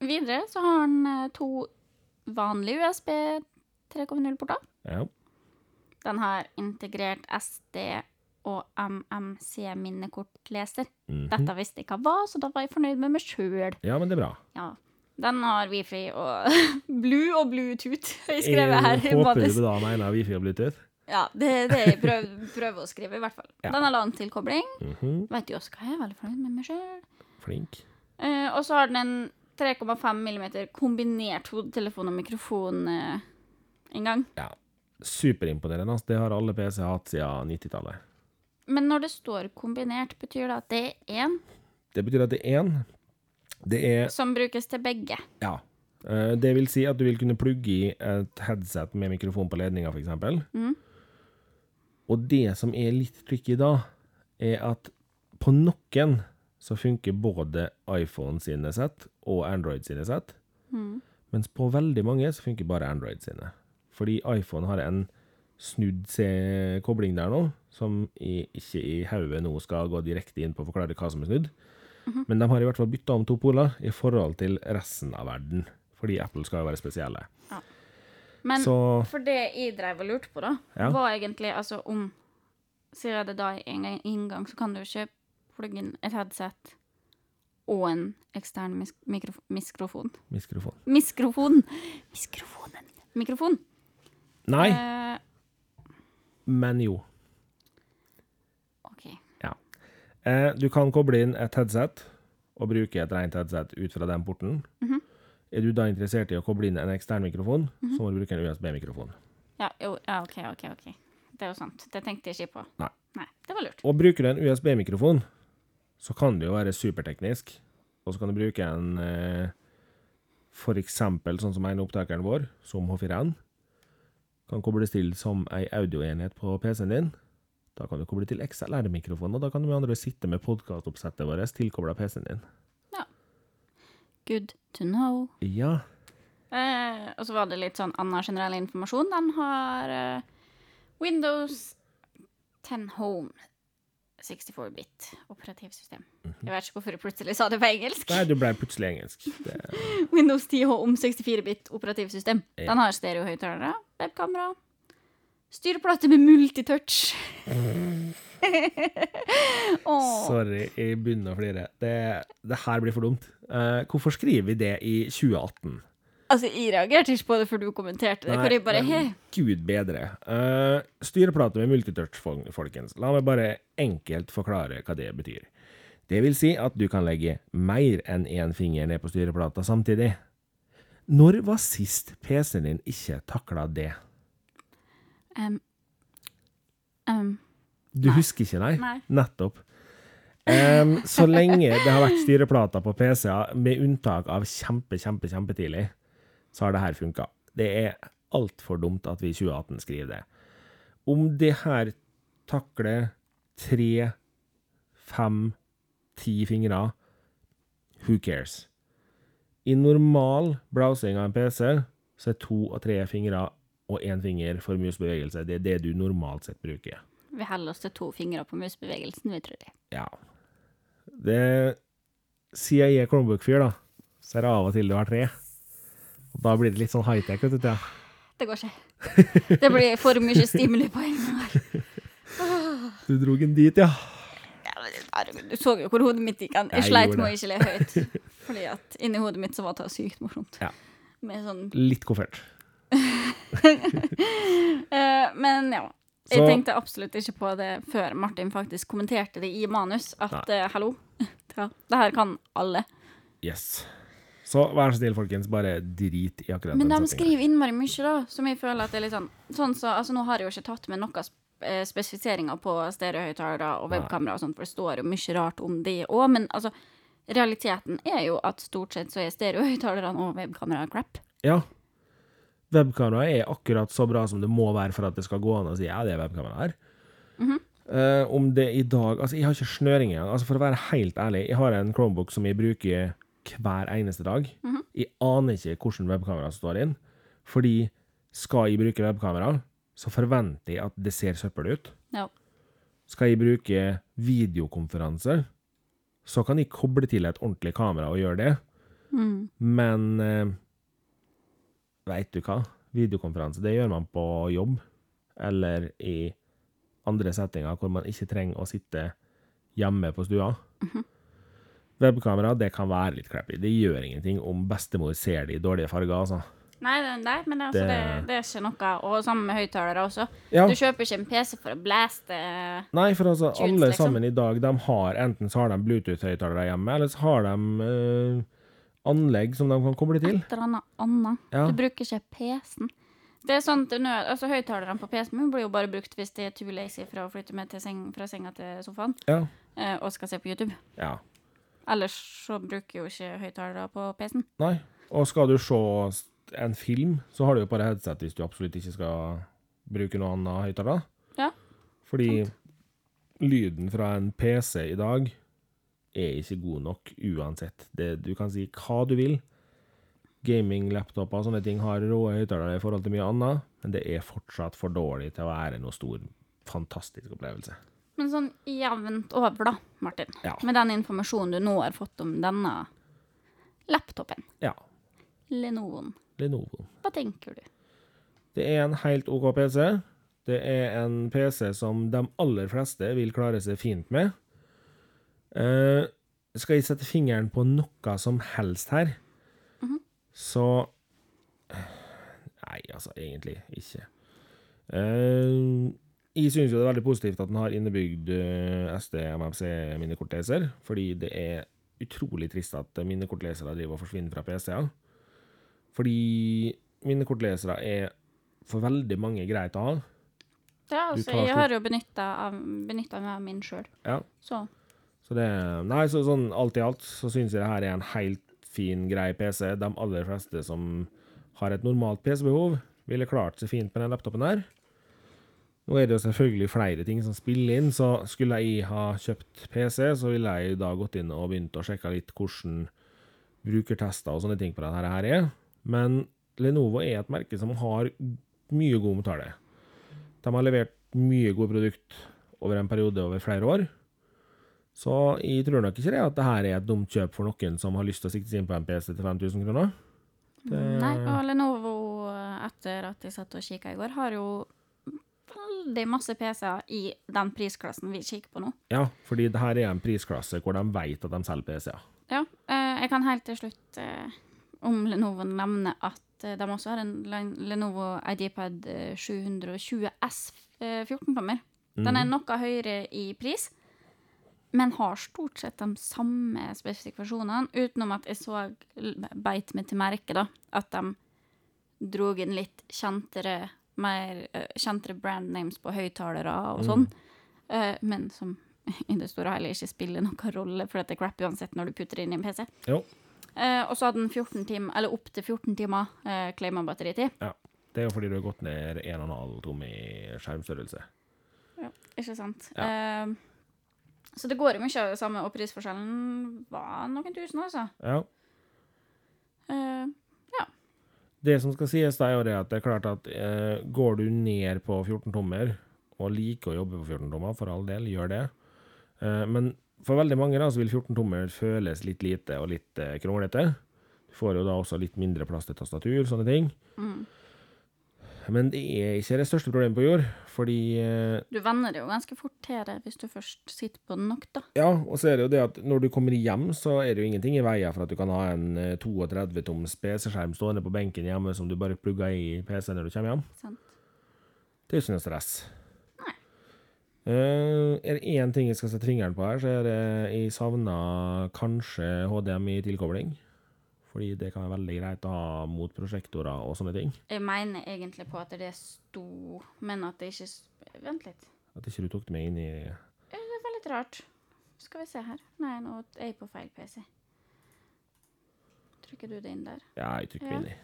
Videre så har han eh, to vanlige USB 3.0-porter. Ja. Den har integrert SD og MMC-minnekortleser. Mhm. Dette visste jeg hva var, så da var jeg fornøyd med meg sjøl. ja, men det er bra. Ja. Den har wifi og blue og bluetooth. Jeg skrev her. Jeg håper du da mener Wifi og Bluetooth. Ja, det er det jeg prøver, prøver å skrive, i hvert fall. Ja. Den har LAN-tilkobling. Mhm. Vet du også hva jeg er veldig fornøyd med meg sjøl. Flink. Eh, og så har den en 3,5 mm kombinert hodetelefon og mikrofoninngang. Ja. Superimponerende. Altså. Det har alle PC hatt siden 90-tallet. Men når det står kombinert, betyr det at det er én Det betyr at det er én. Det er som brukes til begge. Ja. Eh, Det vil si at du vil kunne plugge i et headset med mikrofon på ledninga, f.eks. Mm. Og det som er litt tricky da, er at på noen så funker både iPhone sine sett og Android sine sett, Mm. mens på veldig mange så funker bare Android sine. Fordi iPhone har en snudd kobling der nå, som i, ikke i hodet nå skal gå direkte inn på å forklare hva som er snudd. Men de har i hvert fall bytta om to poler i forhold til resten av verden. Fordi Apple skal jo være spesielle. Men Så for det jeg drev og lurte på, da, Ja. var egentlig altså om Sier jeg det da i en gang- inngang, så kan du jo ikke plugge inn et headset og en ekstern mis mikrof mikrofon. mikrofon. Mikrofon! Mikrofonen. Mikrofon. Nei, Eh, men jo. OK. Eh, du kan koble inn et headset og bruke et rent headset ut fra den porten. Mhm. Er du da interessert i å koble inn en ekstern mikrofon, så må du bruke en USB-mikrofon. Ja, ja, OK, OK. ok. Det er jo sant. Det tenkte jeg ikke på. Nei. Nei, det var lurt. Og bruker du en USB-mikrofon, så kan det jo være superteknisk. Og så kan du bruke en eh, for eksempel sånn som en opptakeren vår, som H4N, kan kobles til som ei audioenhet på PC-en din. Da kan du koble til XLR-mikrofonen, og da kan du med andre sitte med podkastoppsettet vårt tilkobla PC-en din. Ja. Good to know. Ja. Eh, og så var det litt sånn annen generell informasjon. Den har eh, Windows 10 Home 64-bit operativsystem. Jeg vet ikke hvorfor jeg plutselig sa det på engelsk. Nei, du ble plutselig engelsk. Windows 10 Home 64-bit operativsystem. Ja. Den har stereohøyttalere, webkamera, styreplate med multitouch. oh. sorry, jeg begynner å flire. Det, det her blir for dumt. Uh, hvorfor skriver vi det i 2018? Altså, jeg reagerte ikke på det før du kommenterte det. Hvor jeg bare, hey. Gud bedre. Uh, styreplate med multitouch, folkens. La meg bare enkelt forklare hva det betyr. Det vil si at du kan legge mer enn én finger ned på styreplata samtidig. Når var sist PC-en din ikke takla det? Um, um, Du Nei. husker ikke, nei? Nei. Nettopp. Um, så lenge det har vært styreplater på PC-er, med unntak av kjempe, kjempe, kjempetidlig, så har det her funka. Det er altfor dumt at vi i 2018 skriver det. Om det her takler tre, fem, ti fingre, who cares? I normal browsing av en PC, så er to og tre fingre og én finger for musbevegelse. Det er det du normalt sett bruker. Vi holder oss til to fingre på musbevegelsen, vi tror det. Ja. Det Siden jeg er Chromebook-fyr, da, så er det av og til du har tre. Og da blir det litt sånn high-tech, vet du. Ja. Det går ikke. Det blir for mye stimuli på en gang. Du dro den dit, ja. Du så jo hvor hodet mitt gikk. hen. Jeg Jeg sleit med å ikke le høyt. Fordi at inni hodet mitt så var det sykt morsomt. Ja. Med sånn Litt koffert. Eh, Men ja. Jeg tenkte absolutt ikke på det før Martin faktisk kommenterte det i manus. At uh, hallo, det her kan alle. Yes. Så vær så snill, folkens, bare drit i akkurat Men de den setningen. skriver innmari mye, da, som jeg føler at det er litt sånn Sånn så, altså Nå har jeg jo ikke tatt med noen eh, spesifiseringer på stereohøyttalere og webkamera og sånt, for det står jo mye rart om det òg, men altså Realiteten er jo at stort sett så er stereohøyttalerne og webkamera crap. Ja. Webkamera er akkurat så bra som det må være for at det skal gå an å si ja, det er webkamera her. Eh, om det i dag Altså, jeg har ikke snøring engang. Altså, for å være helt ærlig, jeg har en Chromebook som jeg bruker hver eneste dag. Jeg aner ikke hvordan webkamera står inn. Fordi skal jeg bruke webkamera, så forventer jeg at det ser søppel ut. Ja. Skal jeg bruke videokonferanse, så kan jeg koble til et ordentlig kamera og gjøre det. Men eh, veit du hva? Videokonferanse, det gjør man på jobb. Eller i andre settinger hvor man ikke trenger å sitte hjemme på stua. Webkamera, det kan være litt crappy. Det gjør ingenting om bestemor ser det i dårlige farger, altså. Nei, det, nei men altså, det, Det- det er ikke noe Og sammen med høyttalere også. Ja. Du kjøper ikke en PC for å blaste Nei, for altså, Tunes, alle liksom. sammen i dag, de har enten så har de Bluetooth-høyttalere hjemme, eller så har de eh, anlegg som de kan koble til. et eller annet annet. Ja. Du bruker ikke PC-en. Det er sånn til nød, altså Høyttalerne på PC-en blir jo bare brukt hvis de er too lazy for å flytte med seng, fra senga til sofaen Ja. eh, og skal se på YouTube. ja. Ellers så bruker jo ikke høyttalere på PC-en. Nei. Og skal du se en film, så har du jo bare headset hvis du absolutt ikke skal bruke noe annet høyttaler. Ja. Fordi lyden fra en PC i dag er ikke god nok uansett. Det, du kan si hva du vil. Gaming, laptoper og sånne ting har rå høyttalere i forhold til mye annet, men det er fortsatt for dårlig til å være noe stor, fantastisk opplevelse. Men sånn jevnt over, da, Martin. Ja. Med den informasjonen du nå har fått om denne laptopen, Ja. Lenovoen, Lenovo. hva tenker du? Det er en helt OK PC. Det er en PC som de aller fleste vil klare seg fint med. Eh, skal jeg sette fingeren på noe som helst her, så Nei, altså, egentlig ikke. Uh, jeg syns jo det er veldig positivt at den har innebygd uh, SD MFC minnekortleser, fordi det er utrolig trist at minnekortlesere driver og forsvinner fra PC-er. Fordi minnekortlesere er for veldig mange greit å ha. Ja, altså, jeg har jo benytta meg av min sjøl, Ja. så Så det Nei, så sånn alt i alt så syns jeg det her er en helt fin, grei PC. De aller fleste som har et normalt PC-behov, ville klart seg fint med den laptopen her. Nå er det jo selvfølgelig flere ting som spiller inn, så skulle jeg ha kjøpt PC, så ville jeg da gått inn og begynt å sjekke litt hvordan brukertester og sånne ting på dette her er. Men Lenovo er et merke som har mye god omtale. De har levert mye gode produkt over en periode over flere år. Så jeg tror nok ikke det at det her er et dumt kjøp for noen som har lyst til å sikte seg inn på en PC til 5000 kroner. Det- Nei, og Lenovo, etter at jeg satt og kikka i går, har jo veldig masse PC-er i den prisklassen vi kikker på nå. Ja, fordi det her er en prisklasse hvor de vet at de selger PC-er. Ja, eh, jeg kan helt til slutt eh, om Lenovo nevne at eh, de også har en Lenovo IDPad eh, 720 S eh, 14-tommer. Den er noe høyere i pris, men har stort sett de samme spesifikasjonene, utenom at jeg så beit meg til merke da, at de dro inn litt kjentere, mer eh, kjentere brand names på høyttalere og sånn, Eh, men som i det store og hele ikke spiller noen rolle, for det er crap uansett når du putter det inn i en PC. Jo. Eh, og så hadde den 14 timer, eller opptil 14 timer uh, claima batteritid. Det er jo fordi du har gått ned 1,5 tom i skjermstørrelse. Ikke sant? Eh, så det går jo mye av det samme, og prisforskjellen var noen tusen, altså. Ja. Ja. Det som skal sies, da, er at det er klart at uh, går du ned på 14 tommer, og liker å jobbe på 14 tommer, for all del, gjør det. uh, men for veldig mange da, så vil 14 tommer føles litt lite og litt kronglete. Du får jo da også litt mindre plass til tastatur, sånne ting. mm. Men det er ikke det største problemet på jord, fordi eh, Du venner deg jo ganske fort til det hvis du først sitter på den nok, da. Ja, og så er det jo det at når du kommer hjem, så er det jo ingenting i veien for at du kan ha en eh, 32-toms PC-skjerm stående på benken hjemme som du bare plugger i PC når du kommer hjem. Sant? Det er ikke noe stress. Uh, er det én ting jeg skal sette fingeren på her, så er det jeg savner kanskje HDMI-tilkobling. Fordi det kan være veldig greit å ha mot prosjektorer og sånne ting. Jeg mener egentlig på at det sto, men at det ikke Vent litt. At ikke du tok det med inn i Det var litt rart. Skal vi se her. Nei, nå er jeg på feil PC. Trykker du det inn der? Ja, jeg trykker Ja. inn i.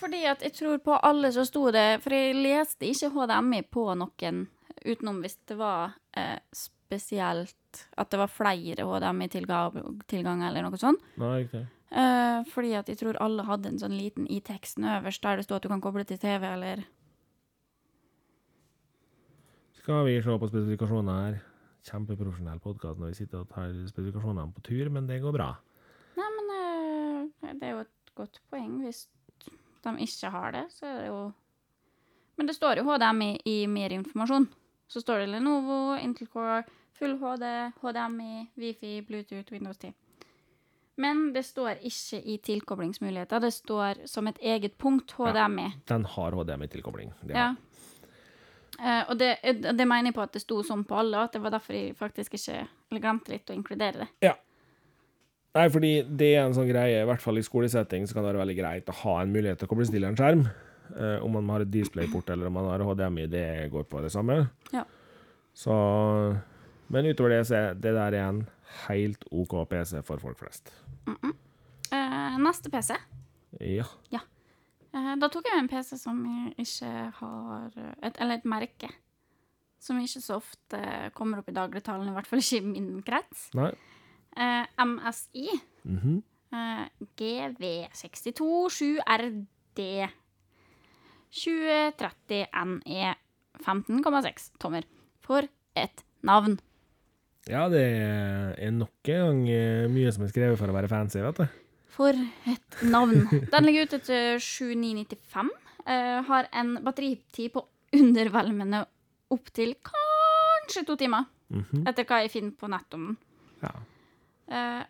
Fordi at jeg tror på alle så sto det For jeg leste ikke HDMI på noen, utenom hvis det var eh, spesielt At det var flere HDMI-tilganger eller noe sånt. Nei, riktig. Eh, fordi at jeg tror alle hadde en sånn liten i teksten øverst der det sto at du kan koble til TV eller Skal vi se på spesifikasjoner her. Kjempeprofesjonell podkast når vi sitter og tar spesifikasjonene på tur, men det går bra. Nei, men uh, det er jo et godt poeng. Hvis de ikke har det, så er det jo Men det står jo HDMI i mer informasjon. Så står det Lenovo, Intel Core, Full HD, HDMI, Wifi, Bluetooth, Windows 10. Men det står ikke i tilkoblingsmuligheter. Det står som et eget punkt HDMI. Den har HDMI-tilkobling. Ja. Eh, og det, eh, det mener jeg på at det sto sånn på alle, at det var derfor jeg faktisk ikke Eller glemte litt å inkludere det. Ja. Nei, fordi det er en sånn greie, i hvert fall i skolesetting, så kan det være veldig greit å ha en mulighet til å koble stille til en skjerm. Uh, om man har et displayport eller om man har HDMI, det går på det samme. Ja. Så Men utover det, så er det der er en helt OK PC for folk flest. Eh, neste PC. Ja. Eh, da tok jeg en PC som ikke har et, Eller et merke. Som ikke så ofte kommer opp i dagligtalen, i hvert fall ikke i min krets. Nei. Uh, MSI. Mhm. Eh, GV627RD 2030 NE 15,6 tommer. For et navn. Ja, det er nok en gang eh, mye som er skrevet for å være fancy, vet du. For et navn. Den ligger ute til 7995. Uh, har en batteritid på undervelmende opptil kanskje to timer. Mhm. Etter hva jeg finner på nett om den. Ja. Uh,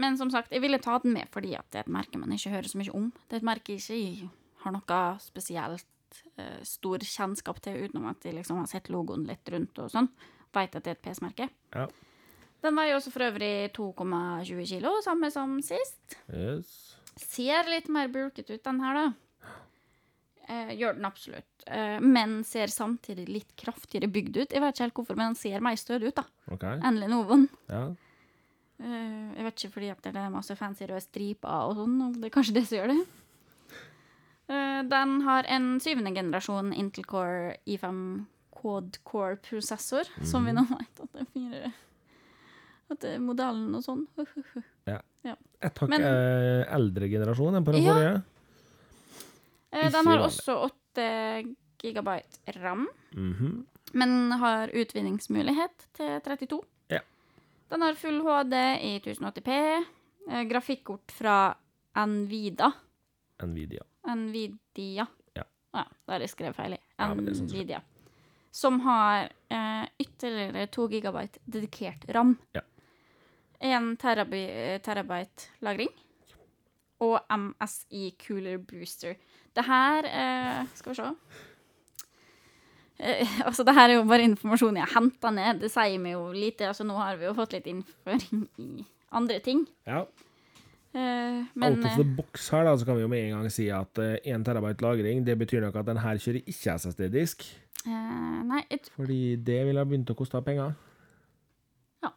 men som sagt, jeg ville ta den med fordi at det er et merke man ikke hører så mye om. Det er et merke jeg ikke har noe spesielt uh, stor kjennskap til, utenom at jeg liksom har sett logoen litt rundt og sånn. Veit at det er et PC-merke. Ja. Den veier også for øvrig 2,20 kilo, samme som sist. Yes. Ser litt mer bulket ut, den her, da. Eh, gjør den absolutt. Eh, men ser samtidig litt kraftigere bygd ut. Jeg vet ikke helt hvorfor, men den ser mer stødig ut da, Okay. enn Lenovoen. Ja. Eh, jeg vet ikke fordi det er masse fancy røde striper og sånn, om det er kanskje det som gjør det. Eh, den har en syvende generasjon Intel Core i5 quad-core-prosessor, som vi nå vet at det er fire At det er modellen og sånn. Et hakk Men- eh, eldre generasjon enn på den Ja. forrige. Eh, den har også 8 gigabyte RAM, Mhm. men har utvinningsmulighet til 32. Ja. Den har full HD i 1080P, eh, grafikkort fra Nvida. Nvidia. Nvidia. Ja. ja da har jeg skrevet feil. i. Ja, Nvidia. Som har eh, ytterligere 2 gigabyte dedikert RAM. Ja. 1 teraby, terabyte lagring. Og MSI Cooler Booster. Det her eh, Skal vi se. Eh, altså, det her er jo bare informasjon jeg har henta ned. Det sier meg jo lite. Altså, nå har vi jo fått litt innføring i andre ting. Ja. Uh, men Out of the box her, da, så kan vi jo med en gang si at eh, 1 terabyte lagring, det betyr nok at den her kjører ikke SSD-disk. Eh, Nei, et... Fordi det ville ha begynt å koste penger. Ja,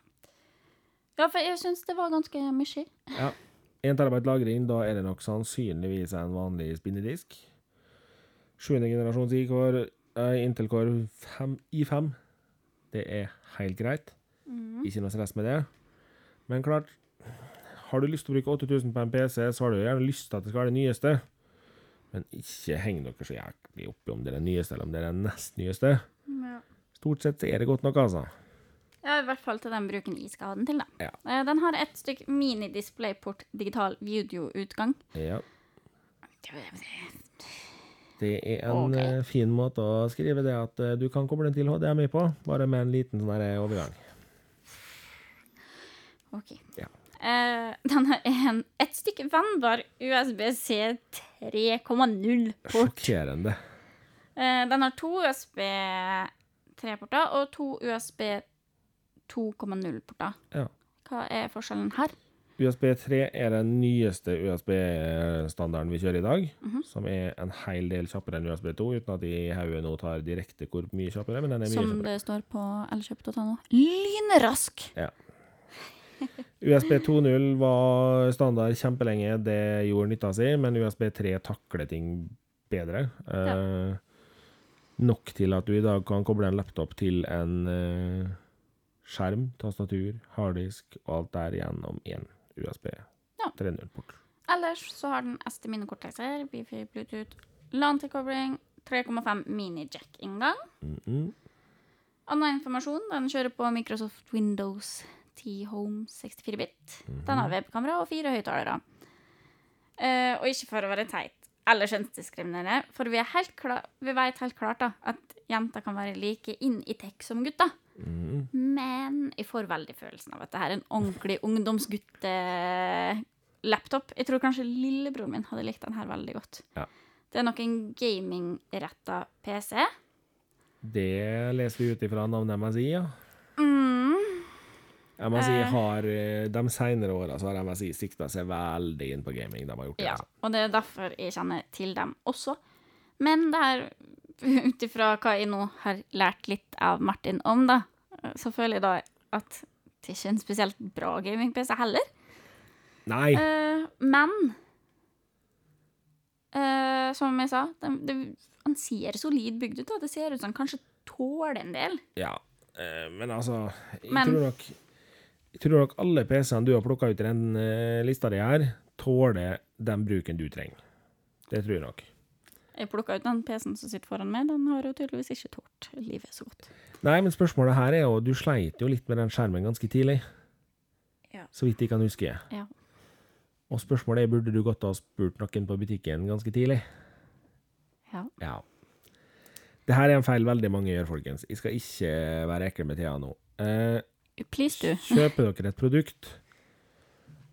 Ja, for jeg syns det var ganske mye. Ja. 1 terabyte lagring, da er det nok sannsynligvis en vanlig spinnedisk. Sjuende generasjons I-Core, eh, Intel Core 5, I5. Det er helt greit. Ikke noe stress med det. Men klart, har du lyst til å bruke 8000 på en PC, så har du gjerne lyst til at det skal være det nyeste. Men ikke heng dere så jævlig oppi om det er den nyeste eller om det er den nest nyeste. Ja. Stort sett er det godt nok, altså. Ja, i hvert fall til den bruken jeg skal ha den til, da. Ja. Eh, Den har et stykk mini-displayport digital videoutgang. Ja. Det er en Ok. eh, fin måte å skrive det at eh, du kan koble den til HDMI på, bare med en liten sånn overgang. OK. Ja. Eh, den har en, et stykke vannbar USB-C 3,0-port. Sjokkerende. Uh, den har to USB 3-porter og to USB 2,0-porter. Ja. Hva er forskjellen her? USB 3 er den nyeste USB-standarden vi kjører i dag, som er en hel del kjappere enn USB 2, uten at de i hodet nå tar direkte hvor mye kjappere, men den er mye Som kjappere. det står på elkjøp.no. Lynrask! USB 2.0 var standard kjempelenge, det gjorde nytta si, men USB 3 takler ting bedre. Eh, nok til at du i dag kan koble en laptop til en eh, skjerm, tastatur, harddisk og alt der gjennom én USB Ja. 3.0-port. Ellers så har den SD minikortleser, Wifi, Bluetooth, LAN-tilkobling, 3,5 mini-jack-inngang. Mhm. Annen informasjon, den kjører på Microsoft Windows 10 Home 64-bit. Den har webkamera og fire høyttalere. Uh, og ikke for å være teit eller kjønnsdiskriminerende, for vi, vi vet helt klart da, at jenter kan være like inn i tech som gutter. Mm. Men jeg får veldig følelsen av at det her er en ordentlig ungdomsgutte-laptop. Jeg tror kanskje lillebroren min hadde likt den her veldig godt. Ja. Det er nok en gamingretta PC. Det leser vi ut ifra navnet MSI, ja. Mm. må si, har eh, De senere åra har har MSI sikta seg veldig inn på gaming. De har gjort det. Ja, altså. og det er derfor jeg kjenner til dem også. Men det her, ut ifra hva jeg nå har lært litt av Martin om, da, så føler jeg da at det ikke er en spesielt bra gaming-PC heller. Nei, Uh, men uh, som jeg sa, den, det, han ser solid bygd ut. da. Det ser ut som han kanskje tåler en del. ja. uh, men altså Jeg Men- tror nok Jeg tror nok alle PC-ene du har plukka ut i den eh, lista di her, tåler den bruken du trenger. Det tror jeg nok. Jeg plukka ut den PC-en som sitter foran meg. Den har jo tydeligvis ikke tålt livet så godt. Nei, men spørsmålet her er jo Du sleit jo litt med den skjermen ganske tidlig. Ja. Så vidt jeg kan huske. Ja. Og spørsmålet er burde du godt ha spurt noen på butikken ganske tidlig. Ja. Ja. Det her er en feil veldig mange gjør, folkens. Jeg skal ikke være ekkel med Thea nå. Eh, Please, du. kjøper dere et produkt,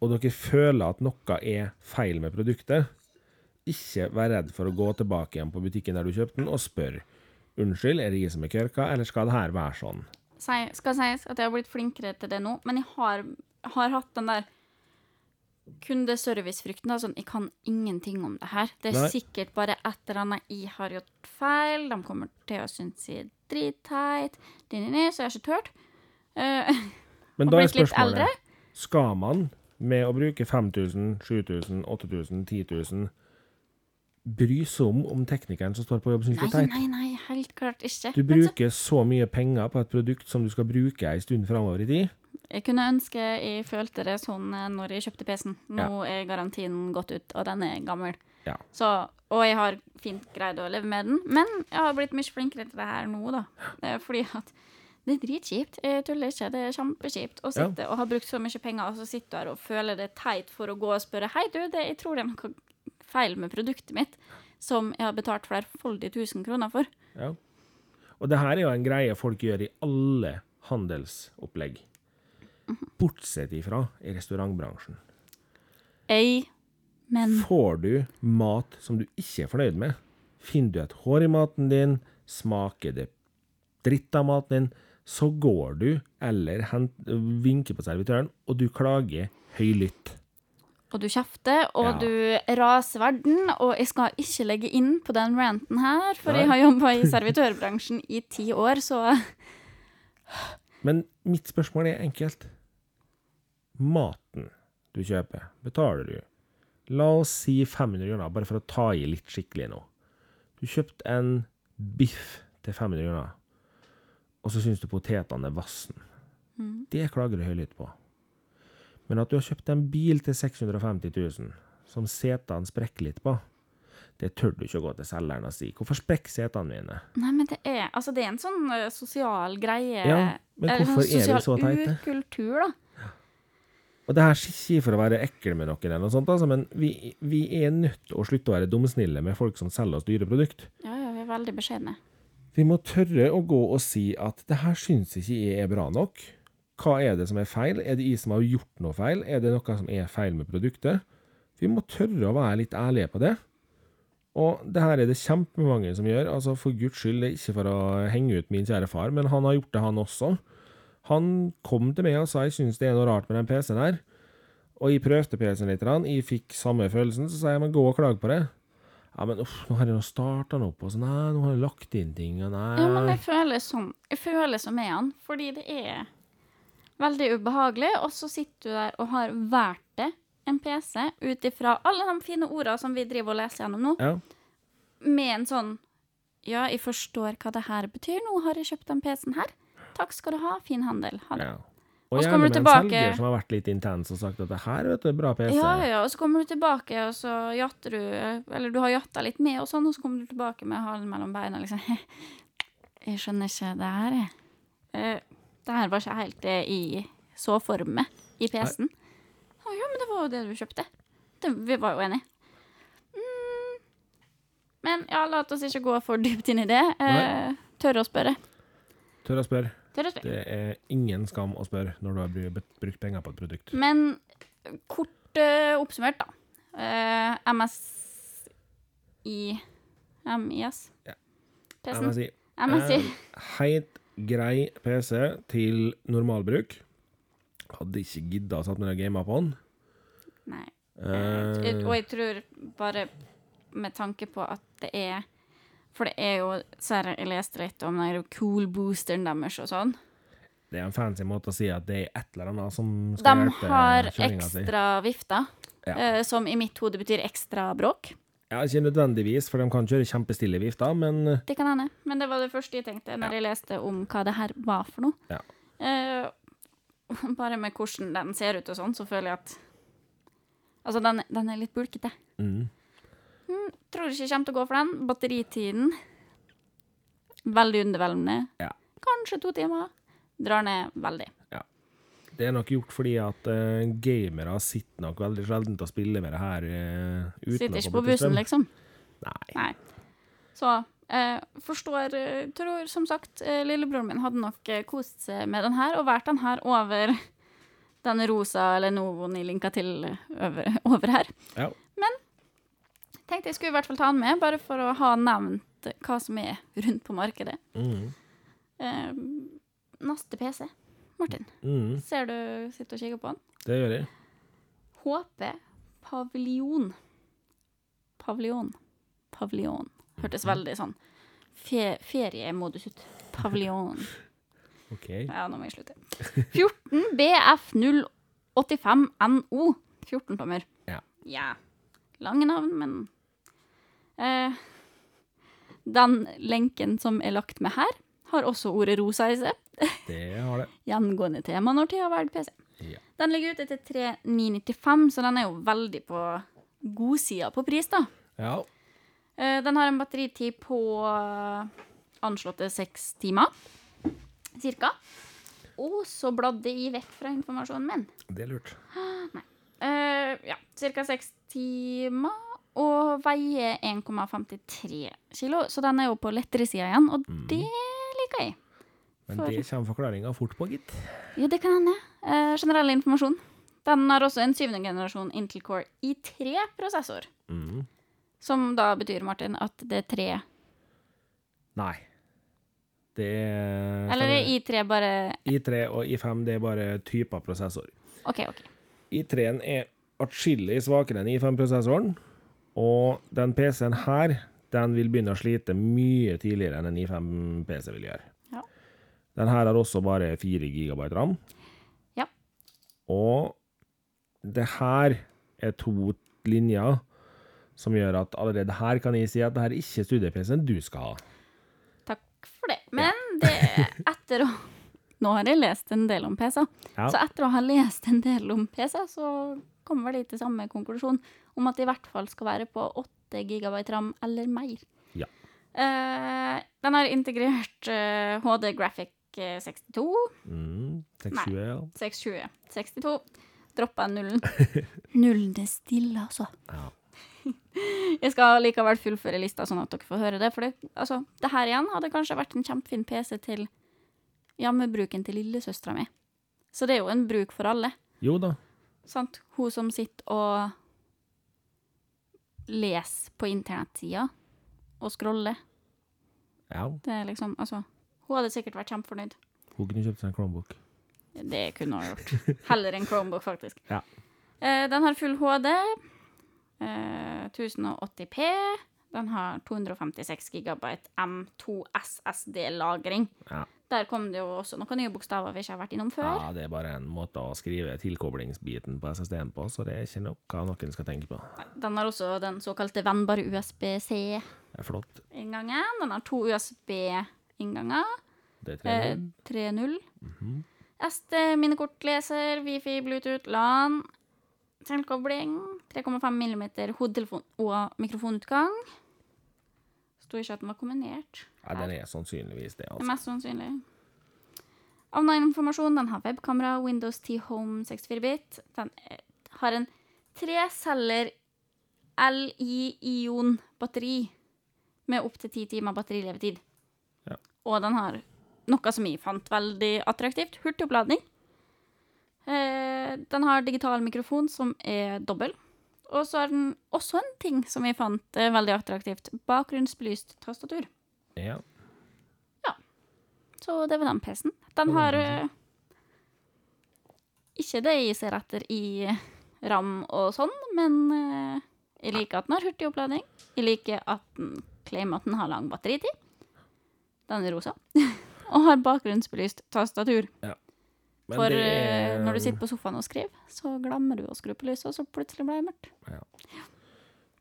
og dere føler at noe er feil med produktet, ikke vær redd for å gå tilbake igjen på butikken der du kjøpte den, og spør. Unnskyld, er det jeg som er kørka, eller skal det her være sånn? Skal sies at jeg har blitt flinkere til det nå, men jeg har, har hatt den der kundeservicefrykten. Sånn, jeg kan ingenting om det her. Det er Nei. sikkert bare et eller annet jeg har gjort feil. De kommer til å synes jeg er dritteit. Så jeg har ikke turt. Eh, Men da er spørsmålet? Skal man, med å bruke 5000, 7000, 8000, 10 000, bry seg om om teknikeren som står på jobb, syns det er teit? nei, nei, helt klart ikke. Du bruker så mye penger på et produkt som du skal bruke ei stund framover i tid. Jeg kunne ønske jeg følte det sånn eh, når jeg kjøpte PC-en. Nå er garantien gått ut, og den er gammel. Ja. Så, og jeg har fint greid å leve med den. Men jeg har blitt mye flinkere til det her nå, da. Fordi at det er dritkjipt. Jeg tuller ikke. Det er kjempekjipt å Ja. sitte og ha brukt så mye penger, og så sitter du her og føler det teit for å gå og spørre Hei, du, det, jeg tror det er noe feil med produktet mitt som jeg har betalt flerfoldige tusen kroner for. Ja. Og det her er jo en greie folk gjør i alle handelsopplegg. Bortsett ifra i restaurantbransjen. Ei, men Får du mat som du ikke er fornøyd med, finner du et hår i maten din, smaker det dritt av maten din, så går du eller hent, vinker på servitøren, og du klager høylytt. Og du kjefter, og Ja. du raser verden. Og jeg skal ikke legge inn på den ranten her, for Nei. jeg har jobba i servitørbransjen i ti år, så Men mitt spørsmål er enkelt. maten du kjøper, betaler du La oss si 500 kroner, bare for å ta i litt skikkelig nå. Du kjøpte en biff til 500 kroner, og så syns du potetene er vassen. Mm. Det klager du høylytt på. Men at du har kjøpt en bil til 650 000, som setene sprekker litt på, det tør du ikke å gå til selgeren og si. Hvorfor sprekker setene mine? Nei, men det er Altså, det er en sånn eh, sosial greie. Ja, men hvorfor sånn er vi så teite? sosial ukultur, da. Og det her sier ikke for å være ekkel med noen, eller noe sånt, altså, men vi, vi er nødt til å slutte å være dumsnille med folk som selger oss dyre produkt. Ja, ja, vi er veldig beskjedne. Vi må tørre å gå og si at det her syns ikke jeg er bra nok. Hva er det som er feil? Er det jeg som har gjort noe feil? Er det noe som er feil med produktet? Vi må tørre å være litt ærlige på det. Og det her er det kjempemange som gjør. altså For guds skyld, det er ikke for å henge ut min kjære far, men han har gjort det, han også. Han kom til meg og sa jeg syns det er noe rart med den PC-en her. Og jeg prøvde PC-en litt, jeg fikk samme følelsen, så sa jeg men gå og klag på det. Ja, men uff, nå har jeg nå starta den opp, og så nei, nå har jeg lagt inn ting, og nei Ja, men jeg føler sånn Jeg føler som med han, fordi det er veldig ubehagelig, og så sitter du der og har valgt det, en PC, ut ifra alle de fine ordene som vi driver og leser gjennom nå, Ja. med en sånn Ja, jeg forstår hva det her betyr, nå har jeg kjøpt den PC-en her. Takk skal du ha, fin handel. Ha det. Ja. Og Og så kommer du tilbake- selger som har vært litt intens og sagt at det her vet du, er bra PC. Ja, ja, og så kommer du tilbake, og så jatter du Eller du har jatta litt med, og sånn, og så kommer du tilbake med halen mellom beina, liksom. Jeg skjønner ikke det her, jeg. Eh, det her var ikke helt det jeg så for meg i PC-en. Å ja, men det var jo det du kjøpte. Det, vi var jo enige. Mm. Men ja, la oss ikke gå for dypt inn i det. Eh, tørre å spørre. Tør å spørre. Tørre å. Det er ingen skam å spørre når du har brukt penger på et produkt. Men kort uh, oppsummert, da. Uh, MSI MIS? Ja. PC-en? Jeg MSI. Uh, heit, grei PC til normalbruk. Hadde ikke gidda å satt meg og gama på den. Nei. Uh, Eh, og jeg tror bare med tanke på at det er For det er jo har Jeg leste litt om den cool boosteren deres og sånn. det er en fancy måte å si at det er et eller annet som De skal hjelpe har kjøringa si. ekstra vifter, Ja. eh, som i mitt hode betyr ekstra bråk. Ja, ikke nødvendigvis, for de kan kjøre kjempestille vifter, men eh, Det kan hende. Men det var det første jeg tenkte når jeg leste om hva det her var for noe. Ja. Eh, bare med hvordan den ser ut og sånn, så føler jeg at Altså, den, den er litt bulkete. mm, Tror ikke jeg kommer til å gå for den. Batteritiden veldig underveldende. Ja. Kanskje to timer. Drar ned veldig. det er nok gjort fordi at uh, gamere sitter nok veldig sjelden til å spille med det her uh, uten Sitter ikke på bussen, liksom. Nei. Nei. Så uh, forstår Tror som sagt lillebroren min hadde nok kost seg med den her og valgt den her over den rosa Lenovoen i linka til over, over her. Ja. Tenkte jeg skulle i hvert fall ta den med, bare for å ha nevnt hva som er rundt på markedet. Mm, Eh, neste PC. Martin, mm, ser du sitter og kikker på den? det gjør jeg. HP Paviljon. Paviljon. Paviljon. Hørtes veldig sånn fe feriemodus ut. Paviljon. OK. Ja, nå må jeg slutte. 14 BF085 NO. 14 tommer. Ja. Ja. Lange navn, men Den lenken som er lagt med her, har også ordet rosa i seg. Det har det. Gjengående tema når tida velger PC. Ja. Den ligger ute til 3995, så den er jo veldig på godsida på pris, da. ja. Eh, Den har en batteritid på eh, anslåtte seks timer, cirka. Og så bladde jeg vekk fra informasjonen min. Det er lurt. Eh, ja, cirka seks timer, og veier 1,53 kilo, så den er jo på lettere sida igjen, og det liker jeg. Men For- det kommer forklaringa fort på, gitt. Ja, det kan hende. Eh, generell informasjon. Den har også en syvende generasjon Intel Core i3-prosessor. Mm. Som da betyr, Martin, at det er tre Nei. Det er Eller er I3 bare I3 og I5 det er bare typer prosessor. OK, OK. I3-en er atskillig svakere enn I5-prosessoren, og den PC-en her den vil begynne å slite mye tidligere enn en I5-PC vil gjøre. Ja. Den her har også bare 4 GB ram. Ja. Og det her er to linjer som gjør at allerede her kan jeg si at det her er ikke studie-PC-en du skal ha. Takk for det. Men det etter å Nå har jeg lest en del om PC, Ja. så etter å ha lest en del om PC, så kommer vel til samme konklusjon om at det i hvert fall skal være på 8 GB ram eller mer. Ja. Uh, den har integrert uh, HD Graphic eh, 62, Mm, 620, ja. 620, 62. Droppa nullen. Nullen er stille, altså. ja. Jeg skal likevel fullføre lista, sånn at dere får høre det. For det, altså, det her igjen hadde kanskje vært en kjempefin PC til hjemmebruken til lillesøstera mi. Så det er jo en bruk for alle. Jo da. Sant? Hun som sitter og leser på internettsida og scroller. Ja. Det er liksom, altså Hun hadde sikkert vært kjempefornøyd. Hun kunne kjøpt seg en Chromebook. Det kunne hun gjort. Heller en Chromebook, faktisk. Ja. Eh, den har full HD. Eh, 1080P. Den har 256 GB M2 SSD-lagring. Ja. Der kom det jo også noen nye bokstaver vi ikke har vært innom før. ja, det er bare en måte å skrive tilkoblingsbiten på SSD-en på, så det er ikke noe noen skal tenke på. Den har også den såkalte vennbare USB-C-inngangen. Den har to USB-innganger. Det er Eh, 3.0. 3.0. SD, minnekortleser, Wifi, Bluetooth, LAN. tilkobling, 3,5 mm hodetelefon og mikrofonutgang. Sto ikke at den var kombinert. Ja, den er sannsynligvis det, Det er altså. mest sannsynlig. Online-informasjon. Den har webkamera, Windows 10 Home 64-bit. Den har en treceller LI-ion-batteri med opptil ti timer batterilevetid. Ja. Og den har noe som jeg fant veldig attraktivt. Hurtigoppladning. Eh, den har digital mikrofon som er dobbel. Og så har den også en ting som jeg fant eh, veldig attraktivt. Bakgrunnsbelyst tastatur. Ja. Så det var den PC-en. Den har uh, ikke det jeg ser etter i RAM og sånn, men uh, jeg liker at den har hurtig oppladning. Jeg liker at den claimer at den har lang batteritid. Den er rosa. og har bakgrunnsbelyst tastatur. Men For eh, er- når du sitter på sofaen og skriver, så glemmer du å skru på lyset, og så plutselig blir det mørkt.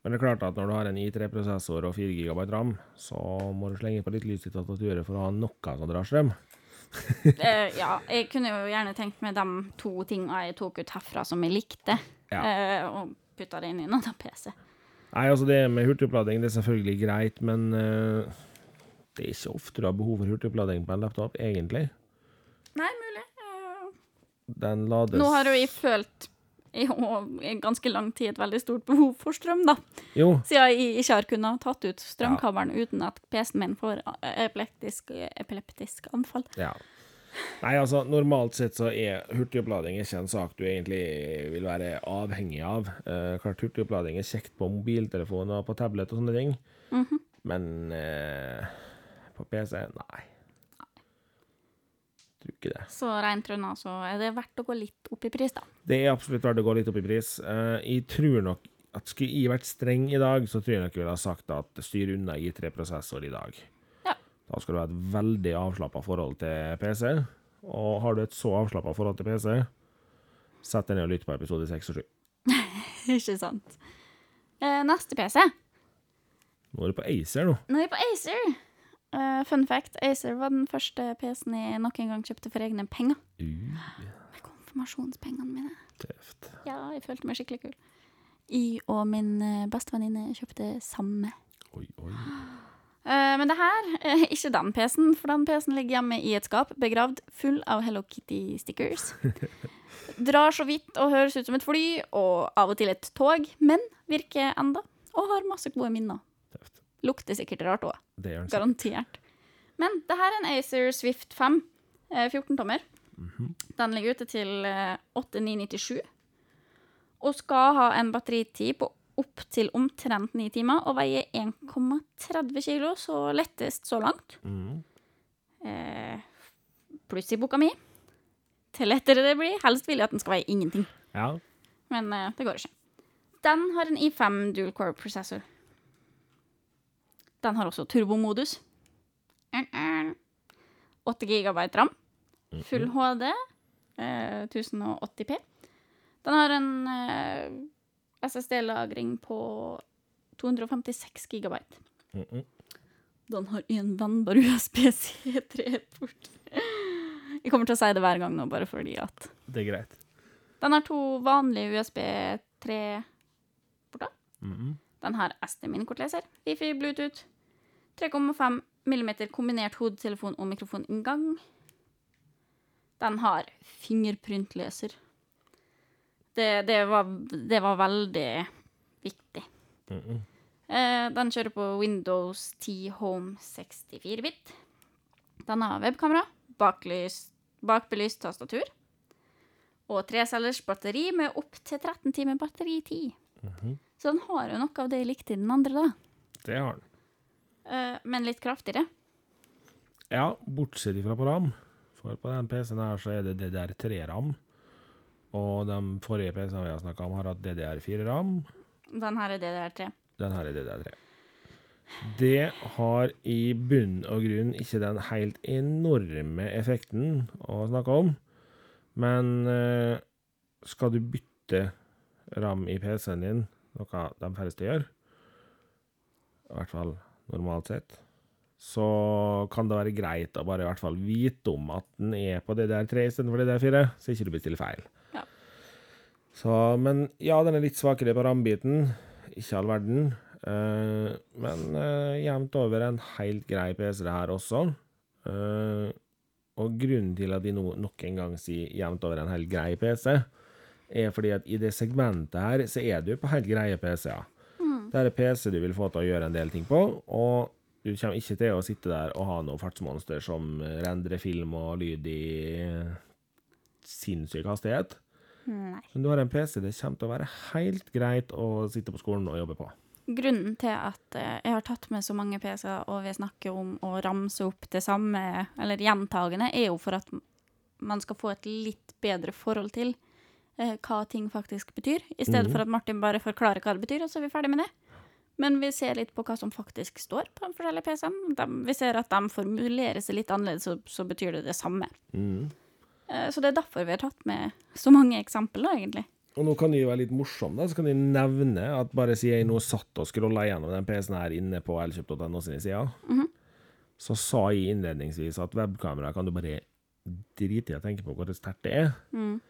Men det er klart at når du har en I3-prosessor og 4 GB RAM, så må du slenge på litt lys i tastaturet for å ha noe som drar strøm. uh, ja, jeg kunne jo gjerne tenkt meg de to tinga jeg tok ut herfra som jeg likte, Ja. uh, og putta det inn i en annen PC. Nei, altså det med hurtigopplading det er selvfølgelig greit, men uh, det er ikke ofte du har behov for hurtigopplading på en laptop, egentlig. Nei, mulig. Den lades Nå har jo jeg følt å- i ganske lang tid et veldig stort behov for strøm, da. Jo, Siden jeg ikke har kunnet tatt ut strømkabelen uten at PC-en min får epileptisk, epileptisk anfall. ja. Nei, altså, normalt sett så er hurtigopplading ikke en sak du egentlig vil være avhengig av. Eh, klart hurtigopplading er kjekt på mobiltelefoner, og på tablet og sånne ting, Mhm. men eh, på PC, nei. Tror ikke det. Så rent unna så er det verdt å gå litt opp i pris, da. Det er absolutt verdt å gå litt opp i pris. Uh, jeg tror nok at skulle jeg vært streng i dag, så tror jeg nok jeg ville ha sagt at styr unna I3-prosessor i dag. Ja. Da skal du ha et veldig avslappa forhold til PC. Og har du et så avslappa forhold til PC, sett deg ned og lytt på episode 6 og 7. ikke sant. Eh, neste PC. Nå er du på Acer, nå. Nå er jeg på Acer. Eh, fun fact, Acer var den første PC-en jeg nok en gang kjøpte for egne penger. Uh, Med konfirmasjonspengene mine. tøft. Ja, jeg følte meg skikkelig kul. Jeg og min eh, bestevenninne kjøpte samme. Oi, oi. Uh, men det her er ikke den PC-en, for den PC-en ligger hjemme i et skap, begravd full av Hello Kitty-stickers. Drar så vidt og høres ut som et fly, og av og til et tog, men virker enda, og har masse gode minner. Tøft. Lukter sikkert rart òg, garantert. Men det her er en Acer Swift 5, eh, 14 tommer. Den ligger ute til eh, 8997, og skal ha en batteritid på opp til omtrent 9 timer, og veier 1,30 kilo, så lettest så langt. Mm. Eh, pluss i boka mi. Til lettere det blir. Helst vil jeg at den skal veie ingenting. Ja. Men eh, det går ikke. Den har en i5 dual core processor. Den har også turbomodus. 8 GB ram. Full HD. Eh, 1080p. Den har en eh, SSD-lagring på 256 gigabyte. Mm -mm. Den har en vennbar USB-C3-port. Jeg kommer til å si det hver gang nå, bare fordi at Det er greit. Den har to vanlige USB3 Mm -mm. Den har SD-minikortleser, Wifi, Bluetooth, 3,5 mm kombinert hodetelefon og mikrofoninngang. Den har fingerprintleser. Det, det, var, det var veldig viktig. Mm -mm. Eh, den kjører på Windows 10 Home 64-bit. Den har webkamera, baklys, bakbelyst tastatur og trecellers batteri med opptil 13 timer batteritid. Mhm. Så den har jo noe av det jeg likte i den andre, da. Det har den. Eh, men litt kraftigere. Ja, bortsett fra på RAM. For på den PC-en her så er det DDR3-ram. Og de forrige PC-ene vi har snakka om, har hatt DDR4-ram. Den her er DDR3. Den her er DDR3. Det har i bunn og grunn ikke den helt enorme effekten å snakke om. Men eh, skal du bytte ram i PC-en din, noe de færreste gjør, i hvert fall normalt sett, så kan det være greit å bare i hvert fall vite om at den er på DDR3 istedenfor DDR4, så ikke du bestiller feil. Ja. Så, men ja, den er litt svakere på rammebiten. Ikke all verden. Uh, men uh, jevnt over en helt grei PC det her også. Uh, og grunnen til at de nå nok en gang sier jevnt over en helt grei PC, er fordi at i det segmentet her, så er du på helt greie PC-er. Det er en PC du vil få til å gjøre en del ting på, og du kommer ikke til å sitte der og ha noe fartsmonster som rendrer film og lyd i sinnssyk hastighet. Nei. Men du har en PC det kommer til å være helt greit å sitte på skolen og jobbe på. Grunnen til at eh, jeg har tatt med så mange PC-er, og vi snakker om å ramse opp det samme, eller gjentagende, er jo for at man skal få et litt bedre forhold til eh, hva ting faktisk betyr, i stedet mm. for at Martin bare forklarer hva det betyr, og så er vi ferdig med det. Men vi ser litt på hva som faktisk står på de forskjellige PC-ene. De- Vi ser at de formulerer seg litt annerledes, så, så betyr det det samme. Mm. Eh, Så det er derfor vi har tatt med så mange eksempler, egentlig. Og nå kan de være litt morsomme, da. Så kan de nevne at bare siden jeg nå satt og scrolla gjennom den PC-en her inne på elkjøp.no sine sider, Mhm. så sa jeg innledningsvis at webkamera kan du bare drite i å tenke på hvor sterkt det er. Mm.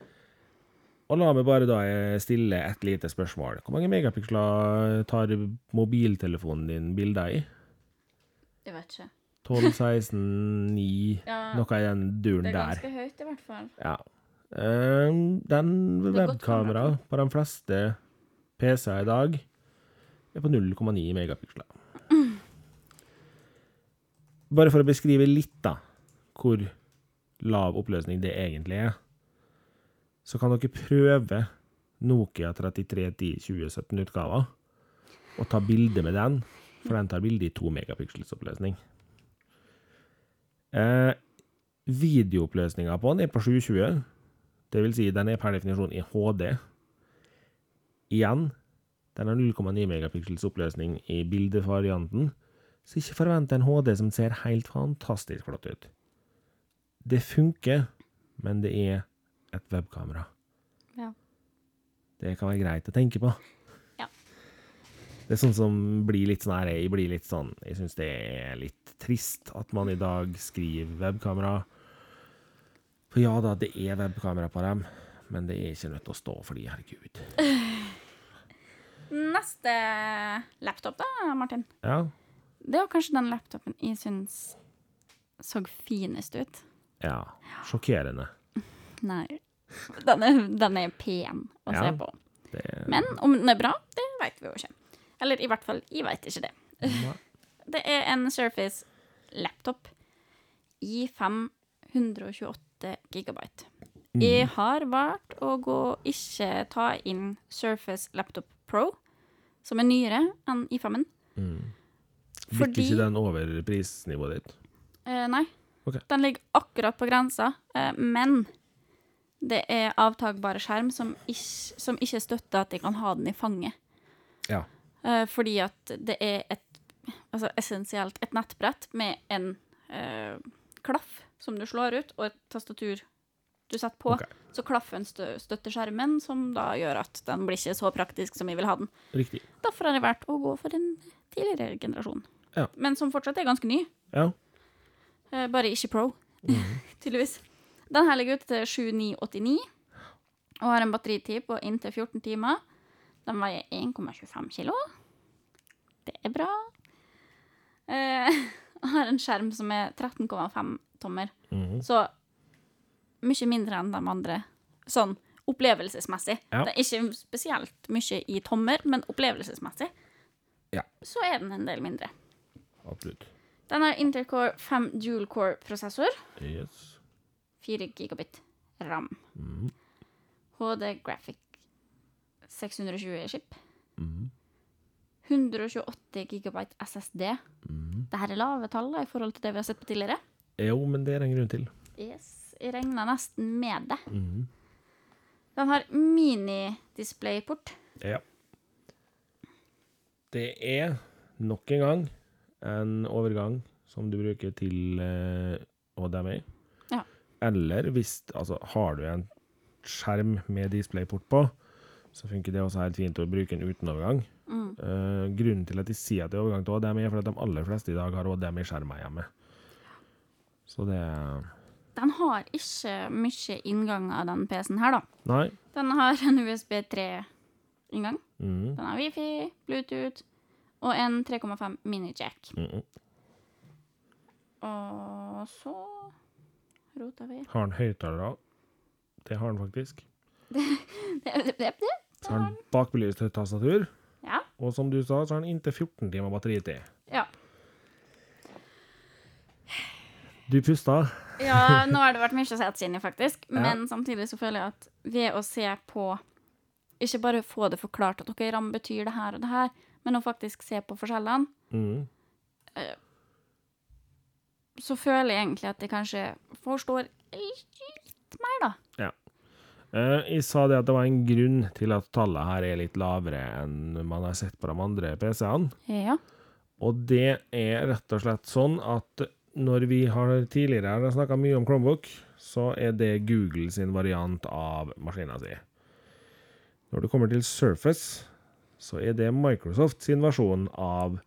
Og la meg bare da eh, stille et lite spørsmål. Hvor mange megapiksler tar mobiltelefonen din bilder i? Jeg vet ikke. 12, 16, 9 Ja, Noe i den duren der. det er der. ganske høyt, i hvert fall. Ja. Eh, den Det er godt webkamera på de fleste PC-er i dag er på 0,9 megapiksler. Bare for å beskrive litt, da, hvor lav oppløsning det egentlig er, så kan dere prøve Nokia 3310 2017-utgava og ta bilde med den, for den tar bilde i 2 megapikselsoppløsning. Eh, videooppløsninga på den er på 720. Det vil si, den er per definisjon i HD. Igjen, den har 0,9 megapiksels oppløsning i bildevarianten, så ikke forvent en HD som ser helt fantastisk flott ut. Det funker, men det er et webkamera. Ja. Det kan være greit å tenke på. Ja. Det er sånn som blir litt sånn her, jeg blir litt sånn, jeg synes det er litt trist at man i dag skriver webkamera. For ja da, det er webkamera på dem, men det er ikke nødt til å stå for de, herregud. Neste laptop, da, Martin. Ja, Det var kanskje den laptopen jeg syns så finest ut. ja, sjokkerende. Nei. Den er, den er pen å Ja. se på. Det, Men om den er bra, det vet vi jo ikke. Eller i hvert fall, jeg vet ikke det. Nei. Det er en Surface laptop i 528 gigabyte. Mm. Jeg har valgt å gå ikke ta inn Surface Laptop Pro, som er nyere enn i5-en. Mm. Fordi- ikke den over prisnivået ditt? Eh, nei. Ok. Den ligger akkurat på grensa, eh, men det er avtagbare skjerm som ikke, som ikke støtter at de kan ha den i fanget. Ja. Uh, fordi at det er et altså essensielt et nettbrett med en uh, klaff som du slår ut, og et tastatur du setter på, Okay. så klaffen stø støtter skjermen, som da gjør at den blir ikke så praktisk som vi vil ha den. Riktig. Derfor har jeg valgt å gå for en tidligere generasjon. Ja. Men som fortsatt er ganske ny. Ja. Uh, bare ikke pro, Mhm. tydeligvis. Den her ligger ute til 7989 og har en batteritid på inntil 14 timer. Den veier 1,25 kilo. Det er bra. Eh, har en skjerm som er 13,5 tommer, Mhm. så mye mindre enn de andre. Sånn opplevelsesmessig. Ja. Det er ikke spesielt mye i tommer, men opplevelsesmessig Ja. så er den en del mindre. Absolutt. Den har Intel Core 5 dual core-prosessor. Yes. 4 gigabit RAM. Mm. HD Graphic 620 chip. Mm. 128 gigabyte SSD. Mm. Dette er lave tall i forhold til det vi har sett på tidligere. Jo, men det er en grunn til. Yes, Jeg regner nesten med det. Mm. Den har mini-displayport. Ja. Det er nok en gang en overgang som du bruker til HDMI. HDMI. Eller hvis Altså, har du en skjerm med displayport på, så funker det også helt fint å bruke en uten overgang. Mm. Uh, grunnen til at de sier at det er overgang til HDMI, er fordi at de aller fleste i dag har HDMI-skjermer hjemme. Så det Den har ikke mye innganger, den PC-en her, da. Nei. Den har en USB 3-inngang. Mm. Den har Wifi, Bluetooth og en 3,5 mini-jack. Mhm. Og så rota vi Har han høyttalere? Det har den faktisk. det, det, det, det. Så har den bakbelyst tastatur. Ja. Og som du sa, så har den inntil 14 timer batteritid. ja. Du pusta. Ja, nå har det vært mye å sette seg inn i, faktisk. Ja. Men samtidig så føler jeg at ved å se på Ikke bare få det forklart at OK, RAM betyr det her og det her, men å faktisk se på forskjellene, Mm. Så føler jeg egentlig at jeg kanskje forstår litt mer, da. Ja. jeg sa det at det var en grunn til at tallet her er litt lavere enn man har sett på de andre PC-ene. Ja. Og det er rett og slett sånn at når vi har tidligere snakka mye om Chromebook, så er det Google sin variant av maskina si. Når det kommer til Surface, så er det Microsoft sin versjon av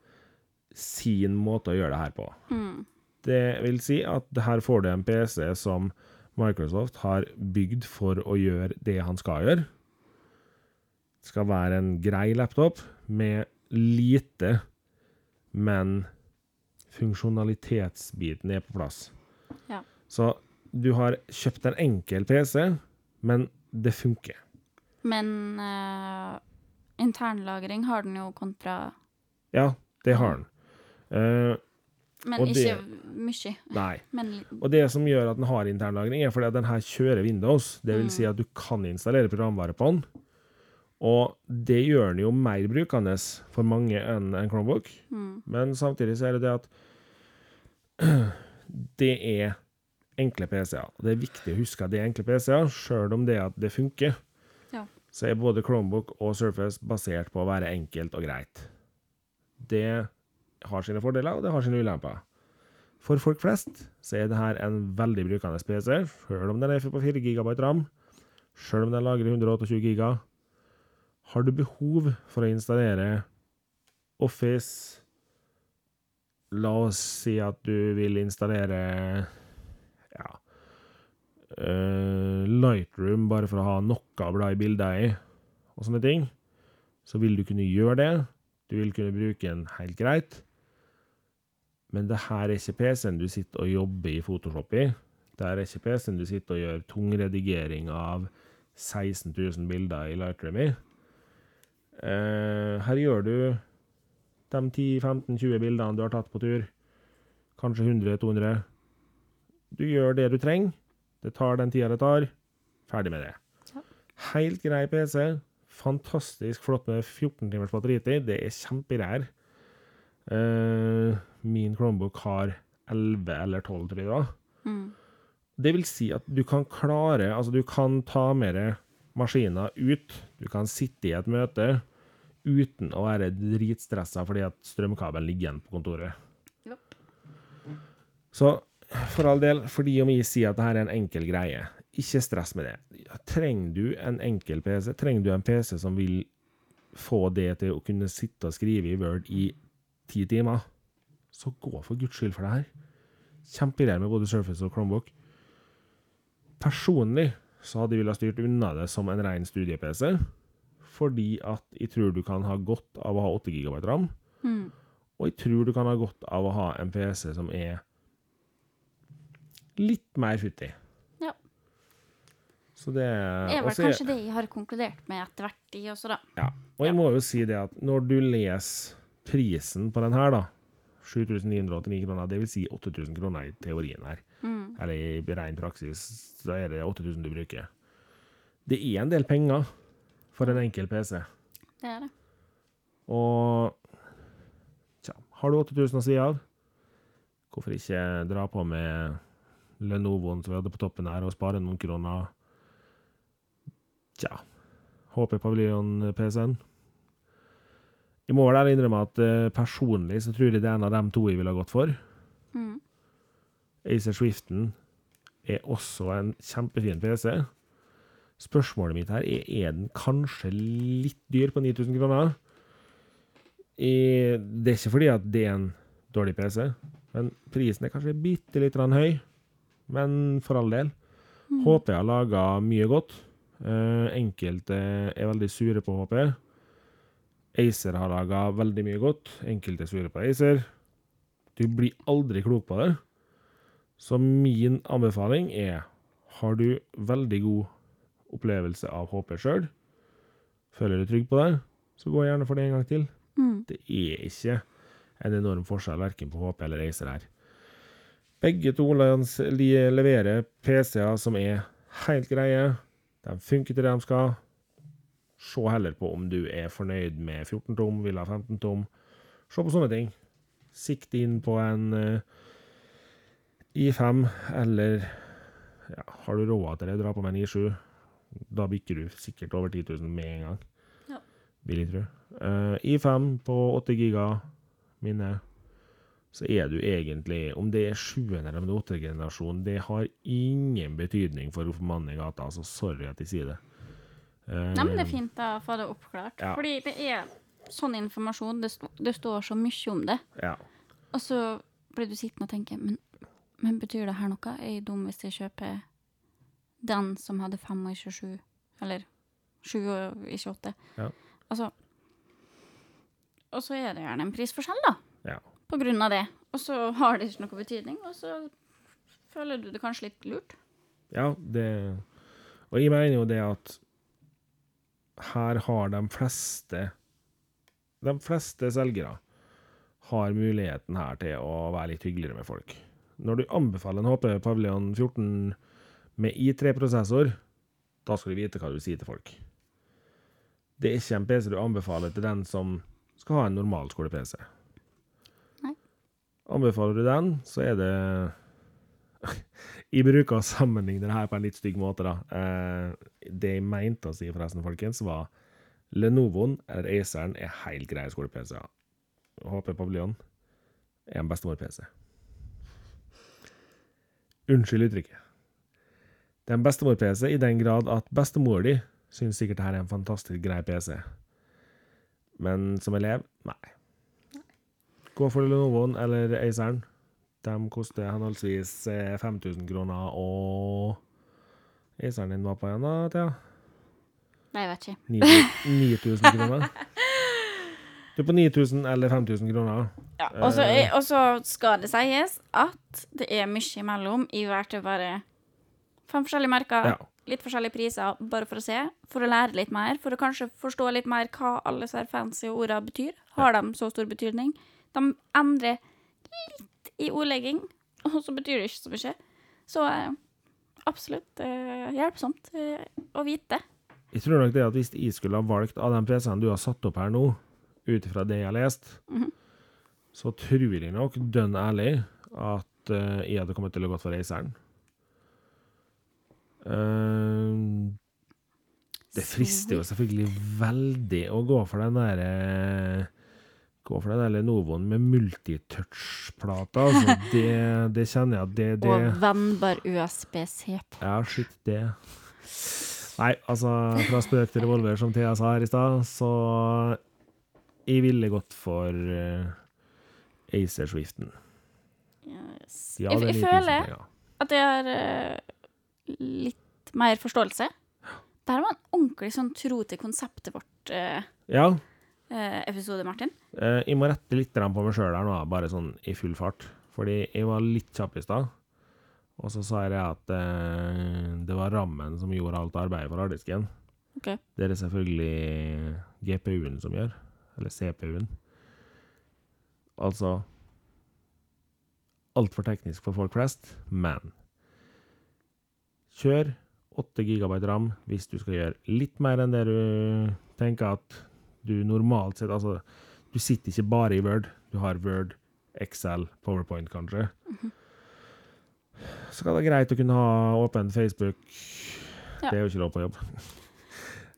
sin måte å gjøre det her på. Mm. Det vil si at her får du en PC som Microsoft har bygd for å gjøre det han skal gjøre. Det skal være en grei laptop med lite, men funksjonalitetsbiten er på plass. Ja. Så du har kjøpt en enkel PC, men det funker. Men uh, internlagring har den jo kontra Ja, det har den. Eh, Men Og det- ikke mye. nei. Men Og det som gjør at den har internlagring, er fordi at den her kjører Windows. Det vil si at du kan installere programvare på den. Og det gjør den jo mer brukende for mange enn en Chromebook. mm. Men samtidig så er det det at det er enkle PC-er. Det er viktig å huske at det er enkle PC-er, sjøl om det at det funker. Ja. Så er både Chromebook og Surface basert på å være enkelt og greit. Det har sine fordeler, og det har sine ulemper. For folk flest så er dette en veldig brukende PC, sjøl om den er på 4 GB ram, sjøl om den lagrer 128 GB. Har du behov for å installere Office La oss si at du vil installere ja, uh, Lightroom bare for å ha noe å bla i bilder i, og sånne ting, så vil du kunne gjøre det. Du vil kunne bruke den helt greit. Men det her er ikke PC-en du sitter og jobber i Photoshop i. Det her er ikke PC-en du sitter og gjør tung redigering av 16 000 bilder i Lightroom i. Uh, her gjør du de 10-15-20 bildene du har tatt på tur. Kanskje 100-200. Du gjør det du trenger. Det tar den tida det tar. Ferdig med det. Ja. Helt grei PC. Fantastisk flott med 14 timers batteritid. Det er kjemperær. Uh, min Chromebook har 11 eller 12, tror jeg det var. Mm. Det vil si at du kan klare Altså, du kan ta med deg maskiner ut. Du kan sitte i et møte uten å være dritstressa fordi at strømkabelen ligger igjen på kontoret. Yep. Så for all del, fordi om jeg sier at dette er en enkel greie ikke stress med det. Trenger du en enkel PC, trenger du en PC som vil få det til å kunne sitte og skrive i Word i ti timer, så gå for guds skyld for det her. Kjempegreier med både Surface og Chromebook. Personlig så hadde jeg villet styrt unna det som en ren studie-PC, fordi at jeg tror du kan ha godt av å ha 8 GB ram, Mm. og jeg tror du kan ha godt av å ha en PC som er litt mer futtig. Ja. Så det Det er vel også, kanskje det jeg har konkludert med etter hvert, de også, da. Ja. Og jeg må jo si det at når du leser prisen på den her, da 7989 kroner, det vil si 8000 kroner i teorien her. Mm. Eller i ren praksis, da er det 8000 du bruker. Det er en del penger for en enkel PC. Det er det. Og tja, har du 8000 å si av, hvorfor ikke dra på med Lenovoen som vi hadde på toppen her, og spare noen kroner? Tja, HP-paviljon-PC-en. Jeg må vel ærlig innrømme at uh, personlig så tror jeg det er en av de to jeg ville ha gått for. Mm. Acer Swiften er også en kjempefin PC. Spørsmålet mitt her er er den kanskje litt dyr på 9000 kroner. I, det er ikke fordi at det er en dårlig PC, men prisen er kanskje bitte litt høy. Men for all del. Håper jeg har laga mye godt. Eh, enkelte er veldig sure på HP. Acer har laga veldig mye godt. Enkelte er sure på Acer. Du blir aldri klok på det. Så min anbefaling er Har du veldig god opplevelse av HP sjøl, føler du trygg på det, så gå gjerne for det en gang til. Mm. Det er ikke en enorm forskjell verken på HP eller Acer her. Begge to leverer PC-er som er helt greie. De funker til det de skal. Se heller på om du er fornøyd med 14 tom, vil ha 15 tom. Se på sånne ting. Sikt inn på en uh, I5, eller ja, har du råd til det, dra på med en I7. Da bikker du sikkert over 10 000 med en gang. Ja. Vil jeg tro. Uh, I5 på 8 giga minne, så er du egentlig Om det er 7. eller åttende er 8. generasjon, det har ingen betydning for hvorfor mannen i gata. Altså, sorry at jeg sier det. Eh, Nei, men det er fint da, å få det oppklart. Ja. Fordi det er sånn informasjon. Det, st det står så mye om det. Ja. Og så blir du sittende og tenke men, men betyr det her noe? Er jeg dum hvis jeg kjøper den som hadde fem og ikke sju? Eller sju og ikke åtte? Ja. Altså Og så er det gjerne en prisforskjell, da. På grunn av det. Og så har det ikke noe betydning, og så føler du det kanskje litt lurt. Ja, det Og jeg mener jo det at her har de fleste De fleste selgere har muligheten her til å være litt hyggeligere med folk. Når du anbefaler en HP Pavilion 14 med I3-prosessor, da skal du vite hva du sier til folk. Det er ikke en PC du anbefaler til den som skal ha en normal skole-PC. Nei. Anbefaler du den, så er det Jeg bruker å sammenligne det her på en litt stygg måte, da. Eh, det jeg mente å si, forresten, folkens, var Lenovoen eller Aceren er helt greie skole-PC-er. HP Paviljon er en bestemor-PC. Unnskyld uttrykket. Det er en bestemor-PC i den grad at bestemor di syns sikkert det her er en fantastisk grei PC. Men som elev, nei. Gå for Lenovoen eller Aceren. De koster henholdsvis eh, 5000 kroner, og Aceren din var på igjen, da, Thea? Nei, jeg vet ikke. 9000 kroner. Du er på 9000 eller 5000 kroner. Ja, og så er- og så skal det sies at det er mye imellom. Jeg valgte bare fem forskjellige merker, Ja. litt forskjellige priser, bare for å se. For å lære litt mer, for å kanskje forstå litt mer hva alle disse fancy ordene betyr. Har de så stor betydning? De endrer litt i ordlegging, og så betyr det ikke så mye. Så eh, absolutt eh, hjelpsomt eh, å vite. Jeg tror nok det at hvis jeg skulle ha valgt av de PC-ene du har satt opp her nå, ut ifra det jeg har lest, Mhm. så tror jeg nok dønn ærlig at eh, jeg hadde kommet til å gått for Aceren. Eh, det frister jo selvfølgelig veldig å gå for den der eh, Gå for den eller Novoen med multitouch-plata. Altså, det, det kjenner jeg at det, det Og vennbar USB-C. Ja, shit, det Nei, altså, fra spøk til revolver, som Thea sa her i stad, så Jeg ville gått for uh, Acer Swiften. Yes. Ja, jeg, jeg 9000 føler ja. at jeg har uh, litt mer forståelse. Der har man ordentlig sånn tro til konseptet vårt Uh, Ja, episode, Martin. eh, jeg må rette litt på meg sjøl her nå, bare sånn i full fart. Fordi jeg var litt kjapp i stad. Og så sa jeg at eh, det var rammen som gjorde alt arbeidet for harddisken. Okay. Det er det selvfølgelig GPU-en som gjør. Eller CPU-en. Altså Altfor teknisk for folk flest, men Kjør 8 GB ram hvis du skal gjøre litt mer enn det du tenker at du normalt sett Altså, du sitter ikke bare i Word. Du har Word, Excel, PowerPoint, kanskje. Så kan det være greit å kunne ha åpen Facebook. Ja. Det er jo ikke lov på jobb.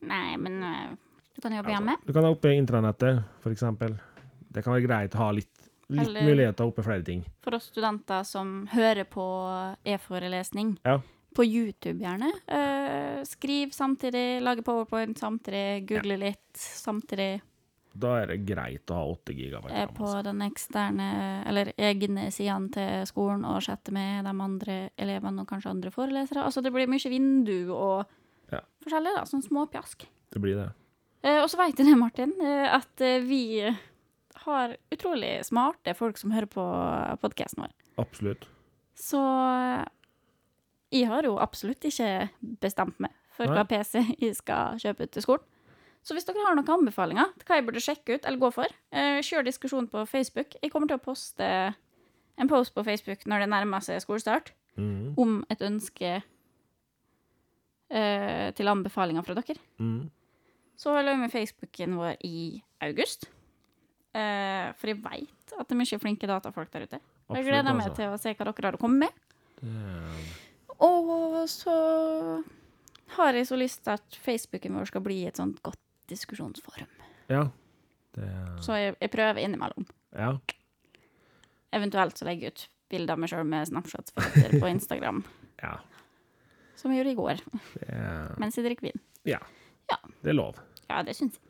Nei, men eh, du kan jobbe hjemme. Du kan ha oppe intranettet, eksempel. Det kan være greit å ha litt, litt muligheter oppe flere ting. For oss studenter som hører på e-forelesning. Ja. På YouTube, gjerne. Uh, skriv samtidig, lage powerpoint samtidig, google litt samtidig. Da er det greit å ha 8 gigabyte. Er på altså. den eksterne, eller egne sidene til skolen og chatte med de andre elevene og kanskje andre forelesere. Altså det blir mye vindu og Ja. forskjellig, da. Sånn småpjask. Det blir det. Uh, og så veit du det, Martin, eh, at eh, vi har utrolig smarte folk som hører på podkasten vår. Absolutt. Så eh, jeg har jo absolutt ikke bestemt meg for Nei. hva PC jeg skal kjøpe til skolen. Så hvis dere har noen anbefalinger til hva jeg burde sjekke ut eller gå for, eh, kjør diskusjon på Facebook. Jeg kommer til å poste en post på Facebook når det nærmer seg skolestart, mm. om et ønske eh, til anbefalinger fra dere. Mm. Så holder vi med Facebooken vår i august. Eh, for jeg veit at det er mye flinke datafolk der ute. Og jeg Absolutt, gleder meg altså. til å se hva dere har å komme med. Det- Og så har jeg så lyst til at Facebooken vår skal bli et sånt godt diskusjonsforum. Ja. Det Så jeg, jeg prøver innimellom. Ja. Eventuelt så legger jeg ut bilder av meg sjøl med Snapchat-filter på Instagram, ja. som jeg gjorde i går Det mens jeg drikker vin. ja. Ja. Det er lov. Ja, det syns jeg.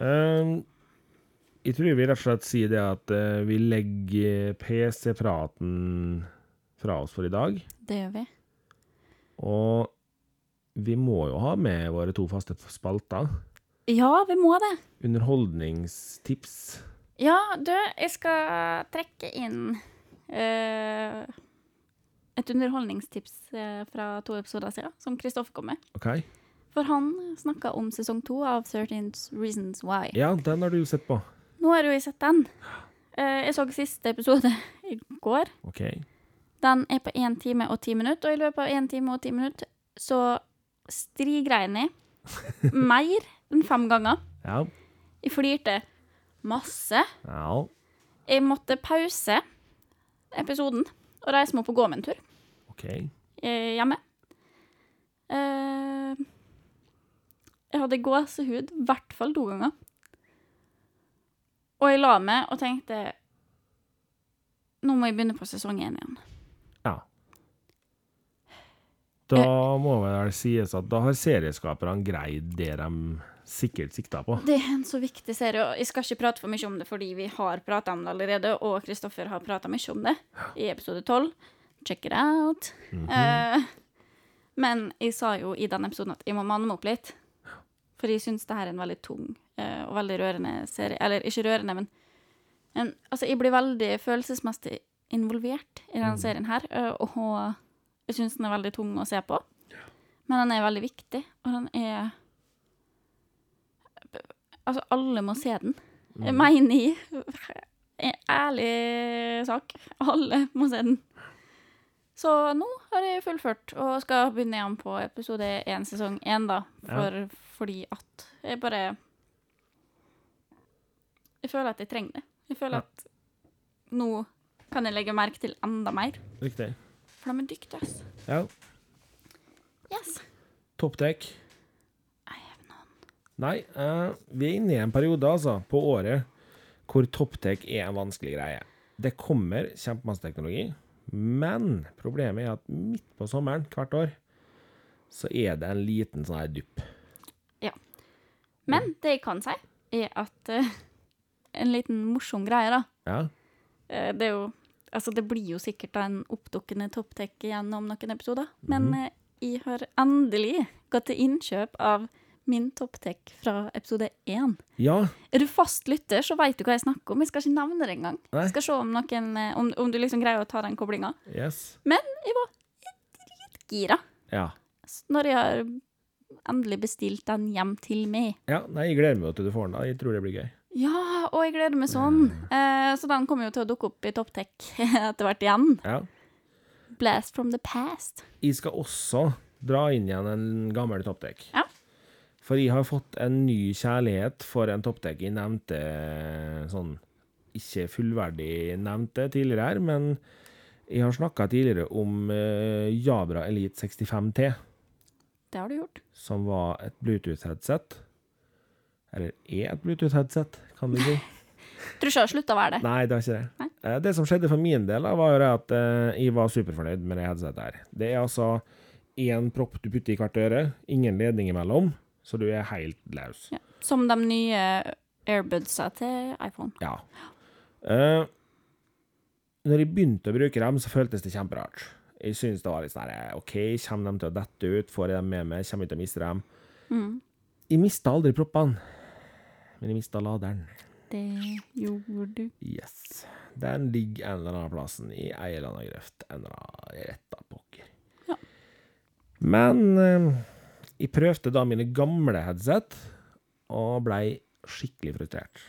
Um, jeg tror vi rett og slett sier det at eh, vi legger PC-praten fra oss for i dag. Det gjør vi. Og vi må jo ha med våre to faste spalter. Ja, vi må det. Underholdningstips. Ja, du, jeg skal trekke inn uh, et underholdningstips eh, fra to episoder siden, som Kristoffer kom med. OK? For han snakka om sesong to av 13 Reasons Why. Ja, den har du sett på. Nå har jo jeg sett den. Uh, jeg så siste episode i går. OK. Den er på 1 time og 10 minutter, og i løpet av 1 time og 10 minutter så strigrein jeg mer enn fem ganger. Ja. Jeg flirte masse. Ja. Jeg måtte pause episoden og reise meg opp og gå med en tur OK. eh, hjemme. Uh, jeg hadde gåsehud i hvert fall to ganger. Og jeg la meg og tenkte Nå må jeg begynne på sesong én igjen. Da må det vel sies at da har serieskaperne greid det de sikkert sikta på. Det er en så viktig serie, og jeg skal ikke prate for mye om det fordi vi har prata om det allerede, og Kristoffer har prata mye om det i episode tolv. Check it out. Eh, men jeg sa jo i den episoden at jeg må manne meg opp litt. For jeg syns det her er en veldig tung uh, og veldig rørende serie. Eller ikke rørende, men en, altså, jeg blir veldig følelsesmessig involvert i denne serien her. uh, og jeg syns den er veldig tung å se på. Men den er veldig viktig, og den er Altså, alle må se den. Jeg mener jeg. Ærlig sak. Alle må se den. Så nå har jeg fullført og skal begynne igjen på episode én, sesong én, da. For, Fordi at jeg bare Jeg føler at jeg trenger det. Jeg føler Ja. at nå kan jeg legge merke til enda mer. Riktig. For de er dyktige, ass. Ja. Yes. Topptek. Nei, uh, vi er inne i en periode, altså, på året, hvor topptek er en vanskelig greie. Det kommer kjempemasse teknologi, men problemet er at midt på sommeren hvert år, så er det en liten sånn her dupp. Ja. Men det jeg kan si, er at uh, en liten morsom greie, da. Ja, Uh, det er jo Altså, det blir jo sikkert en oppdukkende topptek igjen om noen episoder, men Mhm. eh, jeg har endelig gått til innkjøp av min topptek fra episode én. ja Er du fast lytter, så veit du hva jeg snakker om. Jeg skal ikke nevne det engang. Jeg skal se om, noen, eh, om, om du liksom greier å ta den koblinga. yes. Men jeg var dritgira Ja. når jeg har endelig bestilt den hjem til meg. ja. Nei, jeg gleder meg til du får den. da. Jeg tror det blir gøy. Ja, og jeg gleder meg sånn. Eh, så den kommer jo til å dukke opp i Topptek etter hvert igjen. Ja. Blast from the past. Jeg skal også dra inn igjen en gammel toppdekk. Ja. For jeg har fått en ny kjærlighet for en toppdekk jeg nevnte sånn Ikke fullverdig nevnte tidligere her, men jeg har snakka tidligere om uh, Jabra Elite 65T, Det har du gjort. som var et Bluetooth-headset. Eller er et Bluetooth-headset, kan du si. Tror ikke det har slutta å være det. Nei, det har ikke det. Nei. Eh, Det som skjedde for min del, var jo det at eh, jeg var superfornøyd med det headsetet her. Det er altså én propp du putter i hvert øre, ingen ledning imellom, så du er helt løs. Ja. Som de nye airbudsa til iPhone. Ja. Uh, når jeg begynte å bruke dem, så føltes det kjemperart. Jeg syntes det var litt sånn OK, kommer de til å dette ut? Får jeg dem med meg? Kommer jeg til å miste dem? Mm. Jeg mista aldri proppene, men jeg mista laderen. Det gjorde du. Yes. Den ligger en eller annen plassen i ei eller annen grøft. En eller annen retta pokker. Ja. Men eh, jeg prøvde da mine gamle headset, og blei skikkelig frustrert.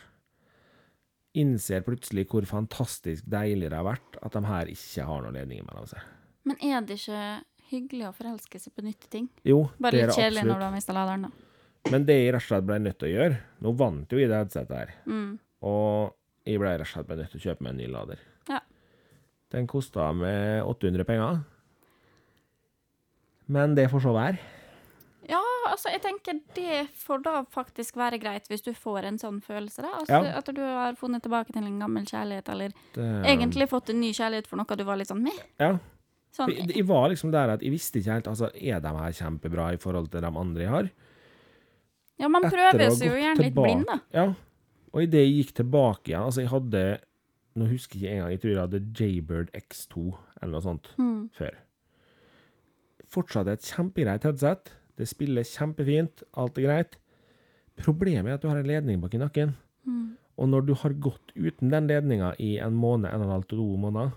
Innser plutselig hvor fantastisk deilig det har vært at de her ikke har noen ledninger mellom seg. Men er det ikke hyggelig å forelske seg på nytte ting? Jo, Bare det er det litt det kjedelig når du har mista laderen, da. Men det jeg rett og slett ble nødt til å gjøre Nå vant jo jeg det headsetet her. Mm. Og jeg ble rett og slett ble nødt til å kjøpe meg en ny lader. Ja. Den kosta meg 800 penger. Men det får så være. Ja, altså, jeg tenker det får da faktisk være greit hvis du får en sånn følelse, da. Altså, Ja. At du har funnet tilbake til en gammel kjærlighet, eller Det, egentlig fått en ny kjærlighet for noe du var litt sånn med. Ja. Sånn, Jeg, jeg var liksom der at jeg visste ikke helt Altså, er de her kjempebra i forhold til de andre jeg har? Ja, man prøver seg jo gjerne litt blind, da. Ja. Og idet jeg gikk tilbake igjen Altså, jeg hadde Nå husker jeg ikke engang, jeg tror jeg hadde Jaybird X2 eller noe sånt Mm. før. Fortsatt et kjempegreit headset. Det spiller kjempefint, alt er greit. Problemet er at du har en ledning bak i nakken. Mm. Og når du har gått uten den ledninga i en måned, en og en halv til to måneder,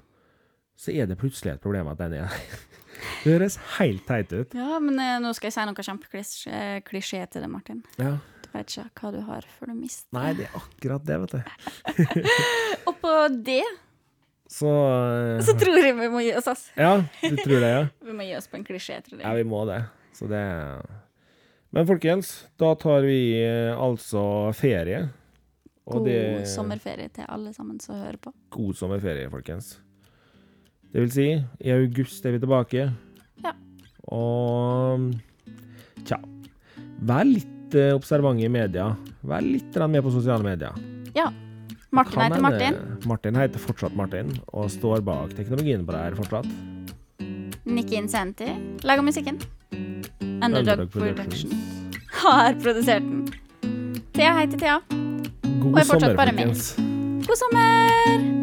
så er det plutselig et problem at den er Det høres helt teit ut. Ja, men eh, nå skal jeg si noe kjempeklisjé til deg, Martin. Ja. Du vet ikke hva du har før du mister. Nei, det er akkurat det, vet du. Og på det Så eh, så tror jeg vi må gi oss, ass. Ja, du tror det, ja? Vi må gi oss på en klisjé, tror Ja, vi må det. Så det Men folkens, da tar vi eh, altså ferie. Og God det sommerferie til alle sammen som hører på. God sommerferie, folkens. Det vil si, i august er vi tilbake. Ja. Og tja Vær litt eh, observant i media. Vær litt med på sosiale medier. Ja. Martin heter Martin. Martin heter fortsatt Martin, og står bak teknologien på det her fortsatt. Nikki Incenti lager musikken. Underdog Underdog Production har produsert den. Thea heter Thea. God Og er fortsatt sommer, bare med. God sommer!